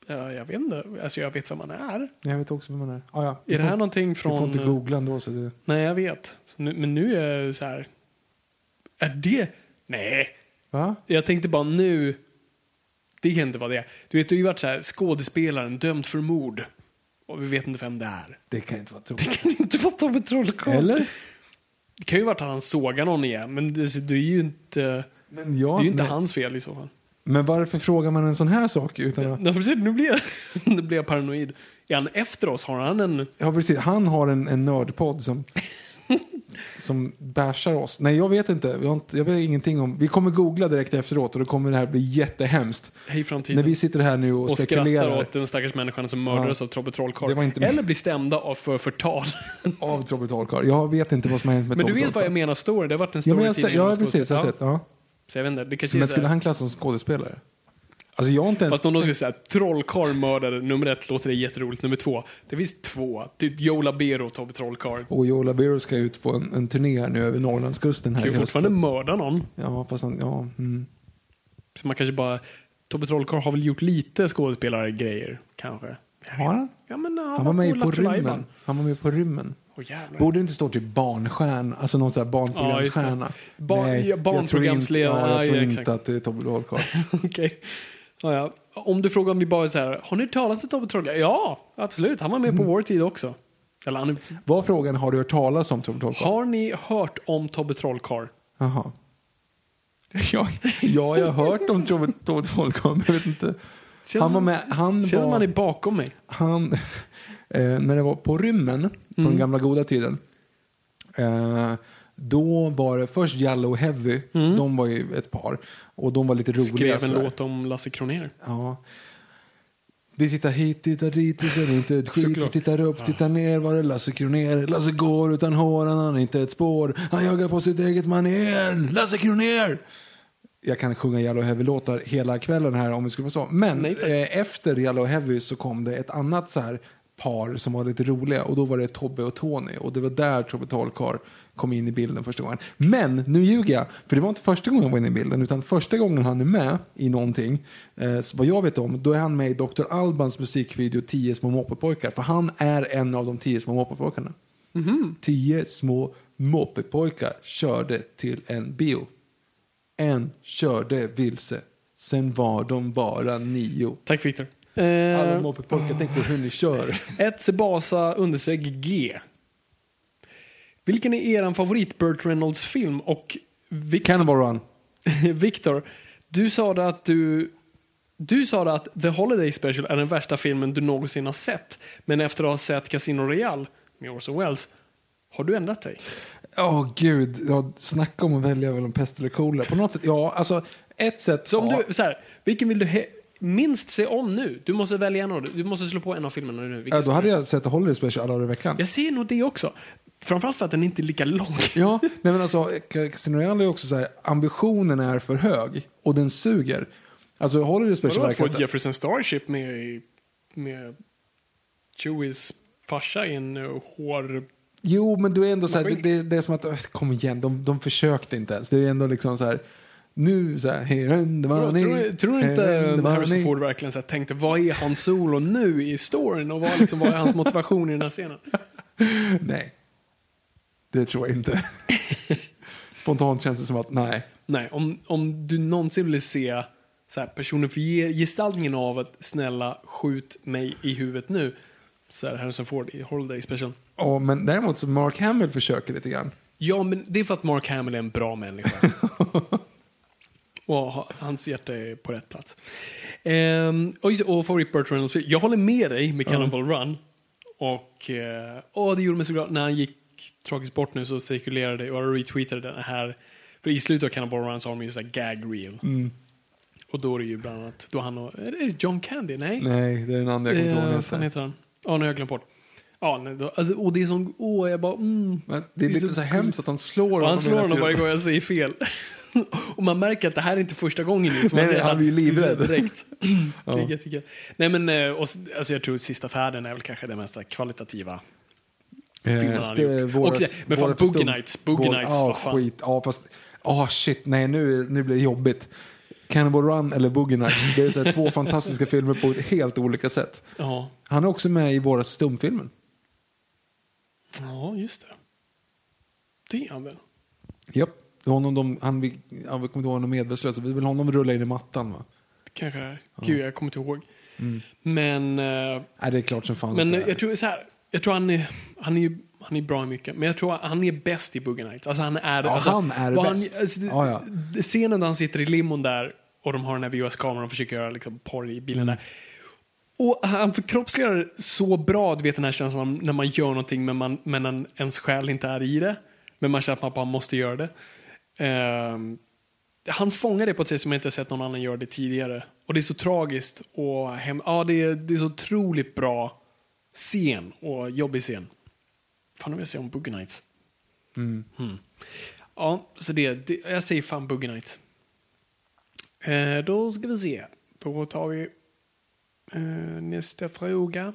Ja, jag vet inte. Alltså, jag vet vem han är. Jag vet också vem man är. Ah, ja. Är det här någonting Du får från... inte googla ändå. Så det... Nej, jag vet. Nu, men nu är jag så här... Är det... Nej. Va? Jag tänkte bara nu... Det kan inte vara det. Du vet, du har ju varit så här, skådespelaren dömd för mord. Och vi vet inte vem det är. Det kan inte vara Det troligt. kan inte vara Tobbe Trollkarl. Eller? Det kan ju varit att han sågar någon igen, men det, det är ju inte, Men, ja, det är ju inte men, hans fel i så fall. men varför frågar man en sån här sak? Utan att, Ja, precis, nu blir jag, nu blir jag paranoid. Är han efter oss? Har han en... ja, precis. Han har en, en nördpodd som, som bashar oss. Nej, jag vet inte. Vi har inte. Jag vet ingenting om... Vi kommer googla direkt efteråt och då kommer det här bli jättehemskt. Hej framtiden. När vi sitter här nu och, och skrattar åt den stackars människan som mördades av Tobbe Det Trollkarl. inte- Eller blir stämda av för förtal. av Tobbe Trollkarl. Jag vet inte vad som har hänt med Men du vet vad jag menar story? Det har varit en Ja, story men jag, tidigare ja, med precis. Jag har sett. Ja. Så jag vet inte, det kanske Men skulle han klassas som skådespelare? Alltså jag inte ens... Fast om de skulle säga trollkarl mördare, nummer ett låter det jätteroligt. Nummer två, det finns två. Typ Joe Labero och Tobbe Trollkarl. Och Joe Labero ska ut på en, en turné här nu över Norrlandskusten här Kan ju i höst. fortfarande mörda någon. Ja, fast han, ja. Mm. Så man kanske bara... Tobbe Trollkarl har väl gjort lite skådespelargrejer, kanske. Har han? Ja, men han, Han var med på Lajban. rymmen. Han var med på rymmen. Jävlar. Borde inte stå typ barnstjärna, alltså någon sån här Ja, barnprogramsstjärna? det. Barn- ja, jag tror inte, barnprogramsledare, ja, jag ja, tror inte att det är Tobbe Trollkarl. Okej. Ja. Om du frågar om vi bara är så här, har ni talat om Tobbe Trollkarl? Ja, absolut. Han var med på Mm. vår tid också. Eller han, Var frågan, har du hört talas om Tobbe Trollkarl? har ni hört om Tobbe Trollkarl? Jaha. Ja, ja, jag har hört om Tove Tove Trollkarlen, men jag vet inte. Känns Han var som- med, han Känns som var, han är bakom mig. han, eh, när det var på rymmen, på Mm. den gamla goda tiden, eh, då var det först Yellow Heavy, de var ju ett par, och de var lite roliga. Skrev en låt om Lasse Kronér. Ja. Vi tittar hit, tittar dit, vi ser inte ett skit. Vi tittar upp, tittar ner. Var är Lasse Kronér? Lasse går utan hår, han har inte ett spår. Han jagar på sitt eget manér. Lasse Kronér! Jag kan sjunga Yellow Heavy-låtar hela kvällen här om vi skulle vara så. Men Nej, eh, efter Yellow Heavy så kom det ett annat så här par som var lite roliga och då var det Tobbe och Tony och det var där Tobbe Trollkarl kom in i bilden första gången. Men nu ljuger jag, för det var inte första gången han var inne i bilden utan första gången han är med i någonting, eh, vad jag vet om, då är han med i Dr. Albans musikvideo 10 små moppepojkar för han är en av de 10 små moppepojkarna. 10 små moppepojkar körde till en bio. En körde vilse. Sen var de bara nio. Tack Viktor. Alla Eh, moppepojkar, tänk på hur ni kör. ett Sebasa understreck G. Vilken är er favorit Burt Reynolds-film? Och Victor, Cannibal Run. Victor, du sa det att du... Du sa det att The Holiday Special är den värsta filmen du någonsin har sett. Men efter att ha sett Casino Royale med Orson Welles, har du ändrat dig? Åh gud, ja, snacka om att välja mellan pest eller kolera. På något sätt, ja, alltså ett sätt. Så om ja, du, så här, vilken vill du minst se om nu? Du måste välja en av. Du måste slå på en av filmerna nu. Ja, då hade jag sett Holiday Special alla dagar i veckan. Jag ser nog det också. Framförallt för att den inte är lika lång. Ja, nej men alltså, Casino Royale är också så här, ambitionen är för hög och den suger. Alltså Holiday Special Vadå, verkar får Jefferson Starship med, i- med Chewies farsa i en uh, hår... Jo, men du är ändå så här, det, det, det är som att, öh, kom igen, de, de försökte inte ens. Det är ändå liksom så här, nu så här, det var Tror, ni, tror, tror du inte Harrison. Ford verkligen så här, tänkte vad är hans solo nu i storyn och vad, liksom, vad är hans motivation i den här scenen? Nej, det tror jag inte. Spontant känns det som att, nej. Nej, om, om du någonsin vill se så här, personifier, gestaltningen av att snälla skjut mig i huvudet nu så är Harrison Ford i Holiday Special. Ja, men däremot så Mark Hamill försöker lite grann. Ja, men det är för att Mark Hamill är en bra människa. och ha- hans hjärta är på rätt plats. Ehm, och, och favorit Burt Reynolds Jag håller med dig med Cannonball Run. Och eh, åh, det gjorde mig så glad. När han gick tragiskt bort nu så cirkulerade och jag retweetade den här. För i slutet av Cannonball Run så har de ju så här gag reel. Och då är det ju bland annat, då han och, är det John Candy? Nej. Nej, det är den andra jag kommer inte ihåg Eh, vad vad fan heter. han? Ja, nu har jag glömt bort. Ja, nej, då, alltså, och det är som, åh, jag bara, mm. Men det är lite så, hemskt att han slår Och han slår honom varje gång jag säger fel. och man märker att det här är inte första gången man Nej, nej, han blir ju livrädd. Direkt. det är Ja. jättekul. Nej men, eh, och, alltså, jag tror Sista färden är väl kanske den mest kvalitativa filmen han har det- gjort. Och det- men fan, Boogie Nights, Boogie vår- Nights, Ja, vad fan. skit. Ja, fast... Ah shit, nej nu, nu blir det jobbigt. Cannibal Run eller Boogie Nights. Det är så två fantastiska filmer på helt olika sätt. Ja, Han är också med i våra stumfilmen. ja just det. Det är han väl? Japp. Det var honom de, han, vi, ja, vi kommer inte ihåg honom medvetslös. Vi vill honom rulla in i mattan va? Kanske det är. Gud, jag kommer inte ihåg. Mm. Men, eh, Nej, det är klart som fan men jag tror så här, jag tror han är, han är ju han är bra i mycket, men jag tror han är bäst i Boogie Nights. Alltså han är, Ja, alltså, han är bäst. alltså, det- Ja, ja. Scenen där han sitter i limon där och de har den här VHS-kameran och försöker göra liksom, porr i bilen Mm. där. Och han förkroppsligar så bra, du vet den här känslan när man gör någonting men, man, men en, ens själ inte är i det. Men man känner att man bara måste göra det. Ehm, han fångar det på ett sätt som jag inte sett någon annan göra det tidigare. Och det är så tragiskt och hem, ja, det, är, det är så otroligt bra scen och jobbig scen. Fan, nu vill jag se om Boogie Nights. Mm. Ja, så det, det, jag säger fan Boogie Nights. Eh, då ska vi se. Då tar vi eh, nästa fråga.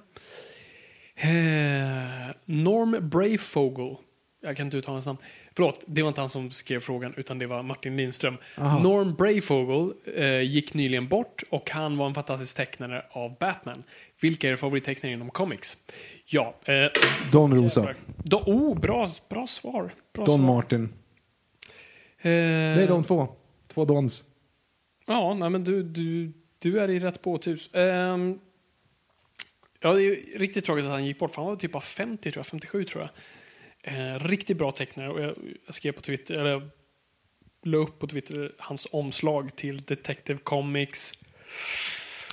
Eh, Norm Brayfogel. Jag kan inte uttala hans namn. Förlåt, det var inte han som skrev frågan utan det var Martin Lindström. Aha. Norm Brayfogel eh, gick nyligen bort och han var en fantastisk tecknare av Batman. Vilka är favorittecknare inom comics? Ja. Eh, Don Rosa. Då, oh, bra, bra svar. Bra Don svar. Martin. Eh, Det är de två. Två Dons. Ja, nej, men du, du, du är i rätt båthus. Um, ja, det är riktigt tragiskt att han gick bort, för han var typ av 50, tror jag, 57 tror jag. Eh, riktigt bra tecknare och jag, jag skrev på Twitter, eller la upp på Twitter hans omslag till Detective Comics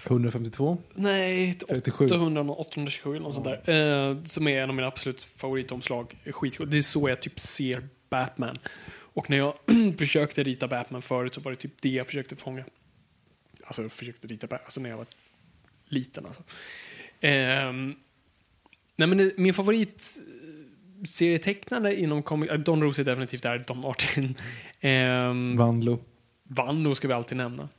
152. Nej, 37. 800, 827 eller något sånt där. Eh, som är en av mina absolut favoritomslag. Skitcoolt. Det är så jag typ ser Batman. Och när jag försökte rita Batman förut så var det typ det jag försökte fånga. Alltså jag försökte rita Batman, alltså när jag var liten alltså. Ehm, nej men det, min favorit eh, serietecknare inom comic... Don Rose är definitivt där, Don Martin. Ehm, Vanlo. Vanlo ska vi alltid nämna.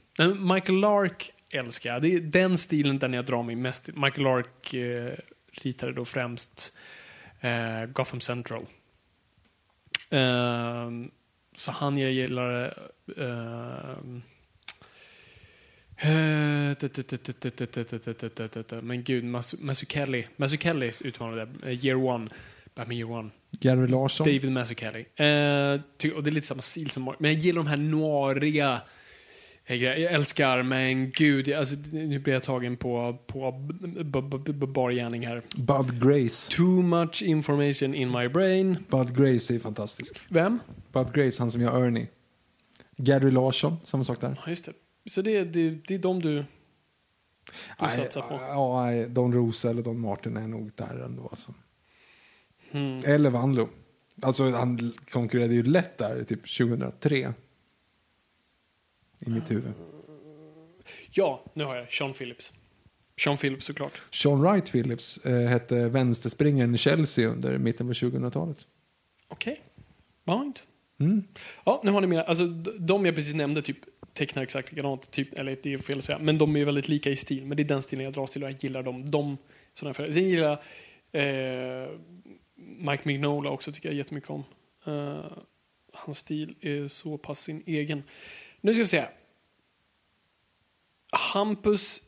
Michael Lark älskar jag. Det är den stilen där jag drar mig mest till. Michael Lark eh, ritade då främst eh, Gotham Central. Eh, så han jag gillar... Men gud, Mazzucchelli. Mazzucchellis utmanare, year one. Batman Year One. Gary Larsson. David Mazzucchelli. Eh, ty- och det är lite samma stil som Men jag gillar de här noiriga eh. Jag älskar, men gud, alltså, nu blir jag tagen på, på bar gärning här. Bud Grace. Too much information in my brain. Bud Grace är fantastisk. Vem? Bud Grace, han som gör Ernie. Gary Larsson, samma sak där. Ja, just det. Så det, det, det är de du, du satsar på? Ja, Don Rosa eller Don Martin är nog där ändå. Alltså. Mm. Eller Vanlo. Alltså han konkurrerade ju lätt där typ 2003. I mitt huvud. Ja, nu har jag Sean Phillips. Sean Phillips såklart. Sean Wright Phillips eh, hette vänsterspringaren i Chelsea under mitten på 2000-talet. Okej. Mind. Mm. Ja, nu har ni med. Alltså, de jag precis nämnde typ tecknar exakt likadant, typ, eller det är fel att säga, men de är väldigt lika i stil. Men det är den stilen jag dras till och jag gillar dem. De, sådana. Sen gillar jag eh, Mike Mignola också, tycker jag jättemycket om. Eh, hans stil är så pass sin egen. Nu ska vi se. Hampus...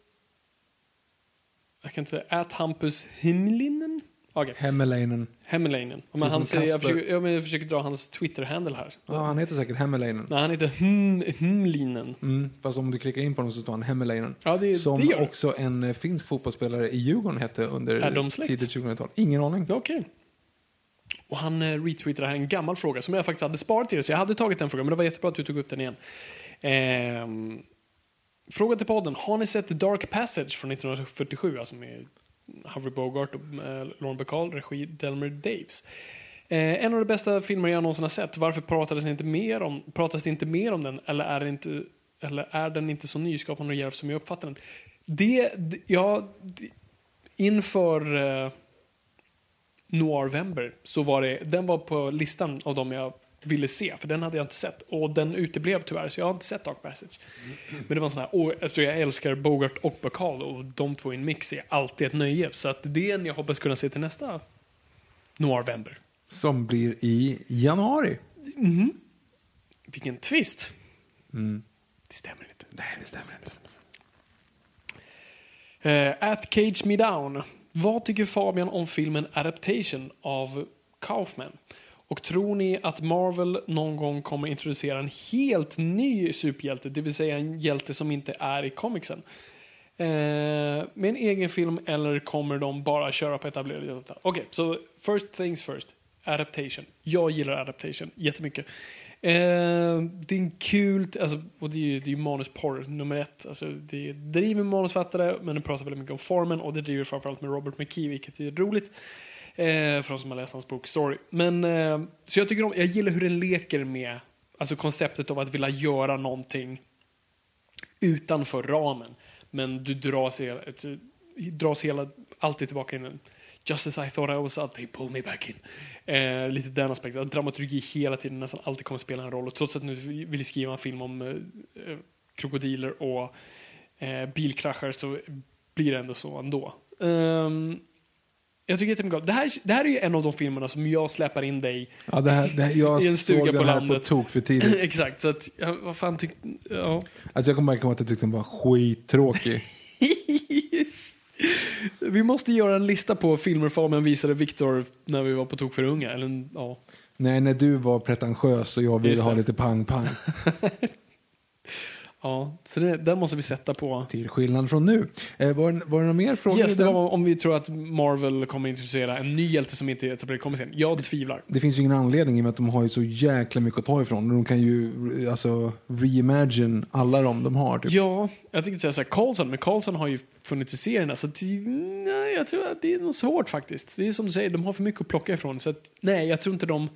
Jag kan inte... Ät Hampus Himlinen? Okej. Hemmelainen. Hemmelainen. Men han säger, jag, försöker, ja, men jag försöker dra hans Twitter-handle här. Ja, han heter säkert Hemmelainen. Nej, han heter hm, Himlinen. Mm, fast om du klickar in på honom så står han Hemmelainen. Ja, det, Som det också en eh, finsk fotbollsspelare i Djurgården hette under tidigt 2000-tal. Ingen aning. Okej. Och han eh, retweetade här en gammal fråga som jag faktiskt hade sparat till så jag hade tagit den frågan, men det var jättebra att du tog upp den igen. Ehm, fråga till podden. Har ni sett Dark Passage från 1947, alltså med Humphrey Bogart och eh, Lauren Bacall, regi Delmer Daves? Eh, en av de bästa filmer jag någonsin har sett. Varför pratades det inte mer om, pratas det inte mer om den? Eller är, det inte, eller är den inte så nyskapande och djärv som jag uppfattar den? Det, det ja, det, inför eh, Noirvember så var det, den var på listan av de jag ville se, för den hade jag inte sett. Och den uteblev tyvärr, så jag har inte sett Dark Passage. Men det var en sån här, och eftersom jag älskar Bogart och Bacall och de två i en mix är alltid ett nöje. Så att det är en jag hoppas kunna se till nästa Noirvember. Som blir i januari. Vilken twist. Det stämmer inte. Nej, det stämmer inte. Uh, at Cage Me Down. Vad tycker Fabian om filmen Adaptation av Kaufman? Och tror ni att Marvel någon gång kommer introducera en helt ny superhjälte, det vill säga en hjälte som inte är i comicsen? Eh, med en egen film eller kommer de bara köra på etablerade hjältar? Okej, så first things first. Adaptation. Jag gillar adaptation jättemycket. Eh, det är en kul, alltså, och det är ju det är manusporr nummer ett. Alltså, det driver med manusfattare, men det pratar väldigt mycket om formen och det driver framförallt med Robert McKee, vilket är roligt. Eh, för de som har läst hans bok Story. Men, eh, så jag tycker om, jag gillar hur den leker med alltså konceptet av att vilja göra någonting utanför ramen. Men du dras, dras hela, alltid tillbaka in. Just as I thought I was out, they pulled me back in. Eh, lite den aspekten. Att dramaturgi hela tiden nästan alltid kommer spela en roll. Och trots att nu vill skriva en film om eh, eh, krokodiler och eh, bilkraschar så blir det ändå så ändå. Ehm, jag tycker om det här. Det här är ju en av de filmerna som jag släpar in dig Ja, det här, det här, jag I en stuga såg på den här landet. på tok för tidigt. Exakt, så att, ja, vad fan tyckte... Ja. Alltså jag kommer ihåg att jag tyckte den var skittråkig. Vi måste göra en lista på filmer Fabian visade Viktor när vi var på tok för unga. Eller, ja. Nej, när du var pretentiös och jag ville ha lite pang-pang. Ja, så det, den måste vi sätta på. Till skillnad från nu. Eh, var, det- var det några mer frågor? Yes, det var om vi tror att Marvel kommer introducera en ny hjälte som inte är etablerad kommer sen. Jag tvivlar. Det finns ju ingen anledning i och med att de har ju så jäkla mycket att ta ifrån. De kan ju alltså reimagine alla de de har. Typ. Ja, jag tänkte säga så här, Carlson, men Carlson har ju funnits i serierna så att, nej, jag tror att det är nog svårt faktiskt. Det är som du säger, de har för mycket att plocka ifrån. Så att, nej, jag tror inte de...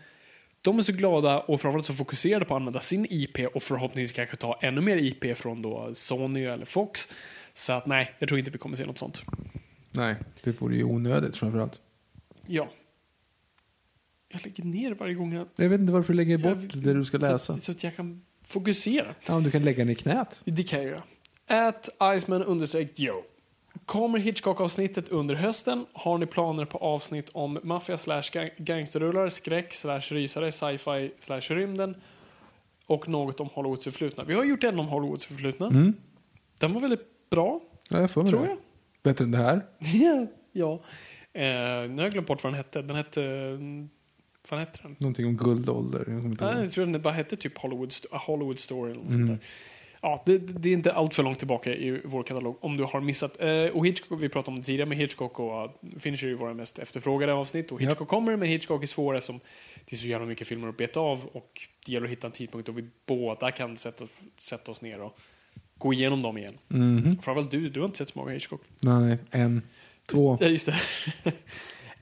De är så glada och framförallt så fokuserade på att använda sin IP och förhoppningsvis kanske ta ännu mer IP från då Sony eller Fox. Så att nej, jag tror inte vi kommer se något sånt. Nej, det vore ju onödigt framförallt. Ja. Jag lägger ner varje gång jag... Jag vet inte varför du lägger bort jag, det du ska så läsa. att, så att jag kan fokusera. Ja, du kan lägga den i knät. Det kan jag göra. At Iceman Joe. Kommer Hitchcock-avsnittet under hösten? Har ni planer på avsnitt om maffia slash gang- gangsterrullar, skräck slash rysare, sci-fi slash rymden och något om Hollywoods förflutna? Vi har gjort en om Hollywoods förflutna. Mm. Den var väldigt bra, Ja, jag får tror det. jag. Bättre än det här. ja. Eh, nu har jag glömt bort vad den hette. Den hette... Vad hette den? Någonting om guldålder. Jag. Nej, jag tror den bara hette typ Hollywood, Hollywood Story eller något Mm. sånt där. Ja, det, det är inte allt för långt tillbaka i vår katalog om du har missat. Eh, och Hitchcock, vi pratade om det tidigare, men Hitchcock och uh, Fincher är våra mest efterfrågade avsnitt. Och Hitchcock kommer, men Hitchcock är svårare som det är så jävla mycket filmer att beta av och det gäller att hitta en tidpunkt då vi båda kan sätta, sätta oss ner och gå igenom dem igen. Mhm. Framförallt du, du har inte sett så många Hitchcock. Nej, en, två. Ja, just det.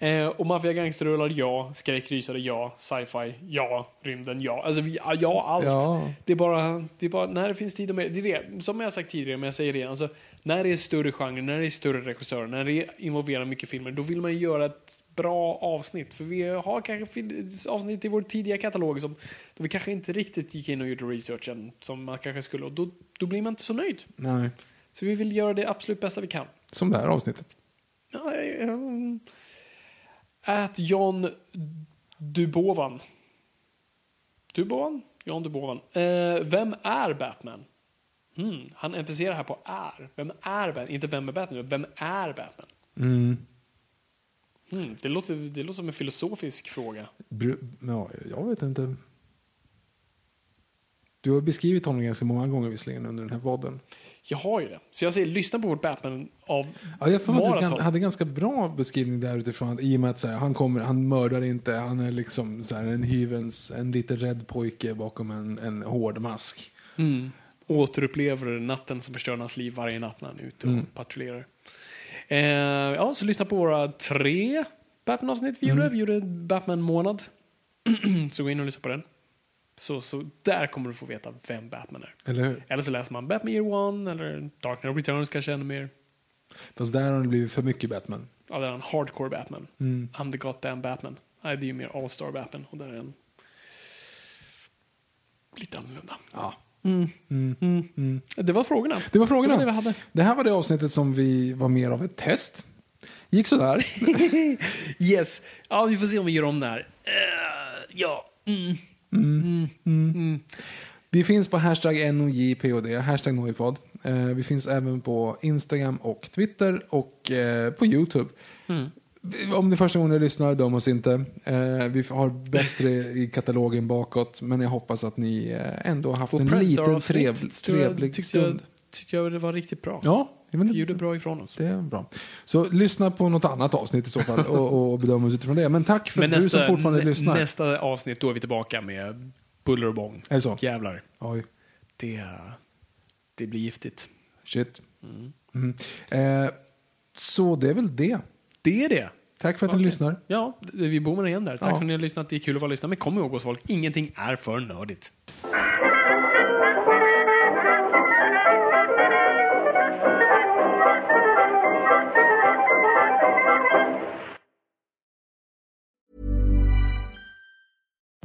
Eh, och maffia gangsterrullar, ja. Skräckrysare, ja. Sci-fi, ja. Rymden, ja. Alltså, vi- ja, ja, allt. Ja. Det, är bara, det är bara när det finns tid och med. Det är det, som jag har sagt tidigare, men jag säger det igen. Alltså, när det är större genre, när det är större regissörer, när det involverar mycket filmer, då vill man göra ett bra avsnitt. För vi har kanske avsnitt i vår tidiga katalog som då vi kanske inte riktigt gick in och gjorde researchen som man kanske skulle. Och då, då blir man inte så nöjd. Nej, Så vi vill göra det absolut bästa vi kan. som det här avsnittet. Ja, ehm, Ät John Dubovan. Dubovan? John Dubovan. Eh, vem är Batman? Hmm, han emfaserar här på är. Vem är Batman? Inte vem är Batman, vem är Batman? Mm. Hmm, det, låter, det låter som en filosofisk fråga. Bru- ja, jag vet inte. Du har beskrivit honom ganska många gånger visserligen under den här podden. Jag har ju det. Så jag säger, lyssna på vårt Batman av Ja, jag får att du kan, hade ganska bra beskrivning där utifrån att i och med att här, han kommer, han mördar inte, han är liksom här, en hyvens, en lite rädd pojke bakom en, en hård mask. Mm. Återupplever natten som förstör hans liv varje natt när han är ute och Mm. patrullerar. Eh, ja, så lyssna på våra tre Batman-avsnitt vi Mm. gjorde. Vi gjorde Batman-månad. så gå in och lyssna på den. Så, så där kommer du få veta vem Batman är. Eller hur? Eller så läser man Batman Year One eller Dark Knight Returns kanske ännu mer. Fast där har det blivit för mycket Batman. Ja, där är han hardcore Batman. Mm. I'm the goddamn Batman. Nej, det är ju mer All-Star Batman och där är han lite annorlunda. Ja. Det var frågorna. Det var frågorna. Det var det. Det här var det avsnittet som vi var mer av ett test. Gick sådär. Yes. Ja, vi får se om vi gör om det här. Eh, ja. Mm. Vi finns på hashtag NOJPOD, hashtag Nojpodd. Eh, vi finns även på Instagram och Twitter och eh, på YouTube. Mm. Om det är första gången ni lyssnar, döm oss inte. Eh, vi har bättre i katalogen bakåt, men jag hoppas att ni eh, ändå har haft Vår en liten trevlig jag, stund. tyckte jag det var riktigt bra. Ja, Vi gjorde bra ifrån oss. det är bra. Så lyssna på något annat avsnitt i så fall och, och bedöm oss utifrån det. Men tack för Men du som fortfarande lyssnar. nästa avsnitt, då är vi tillbaka med buller och bång. Är det så? Jävlar. Oj, Det, det blir giftigt. shit. Mm. Eh, så det är väl det. Det är det. Tack för att ni Okej. lyssnar. Ja, vi bommar igen där. Tack Ja. för att ni har lyssnat. Det är kul att vara lyssnare. Men kom ihåg gott folk, ingenting är för nördigt.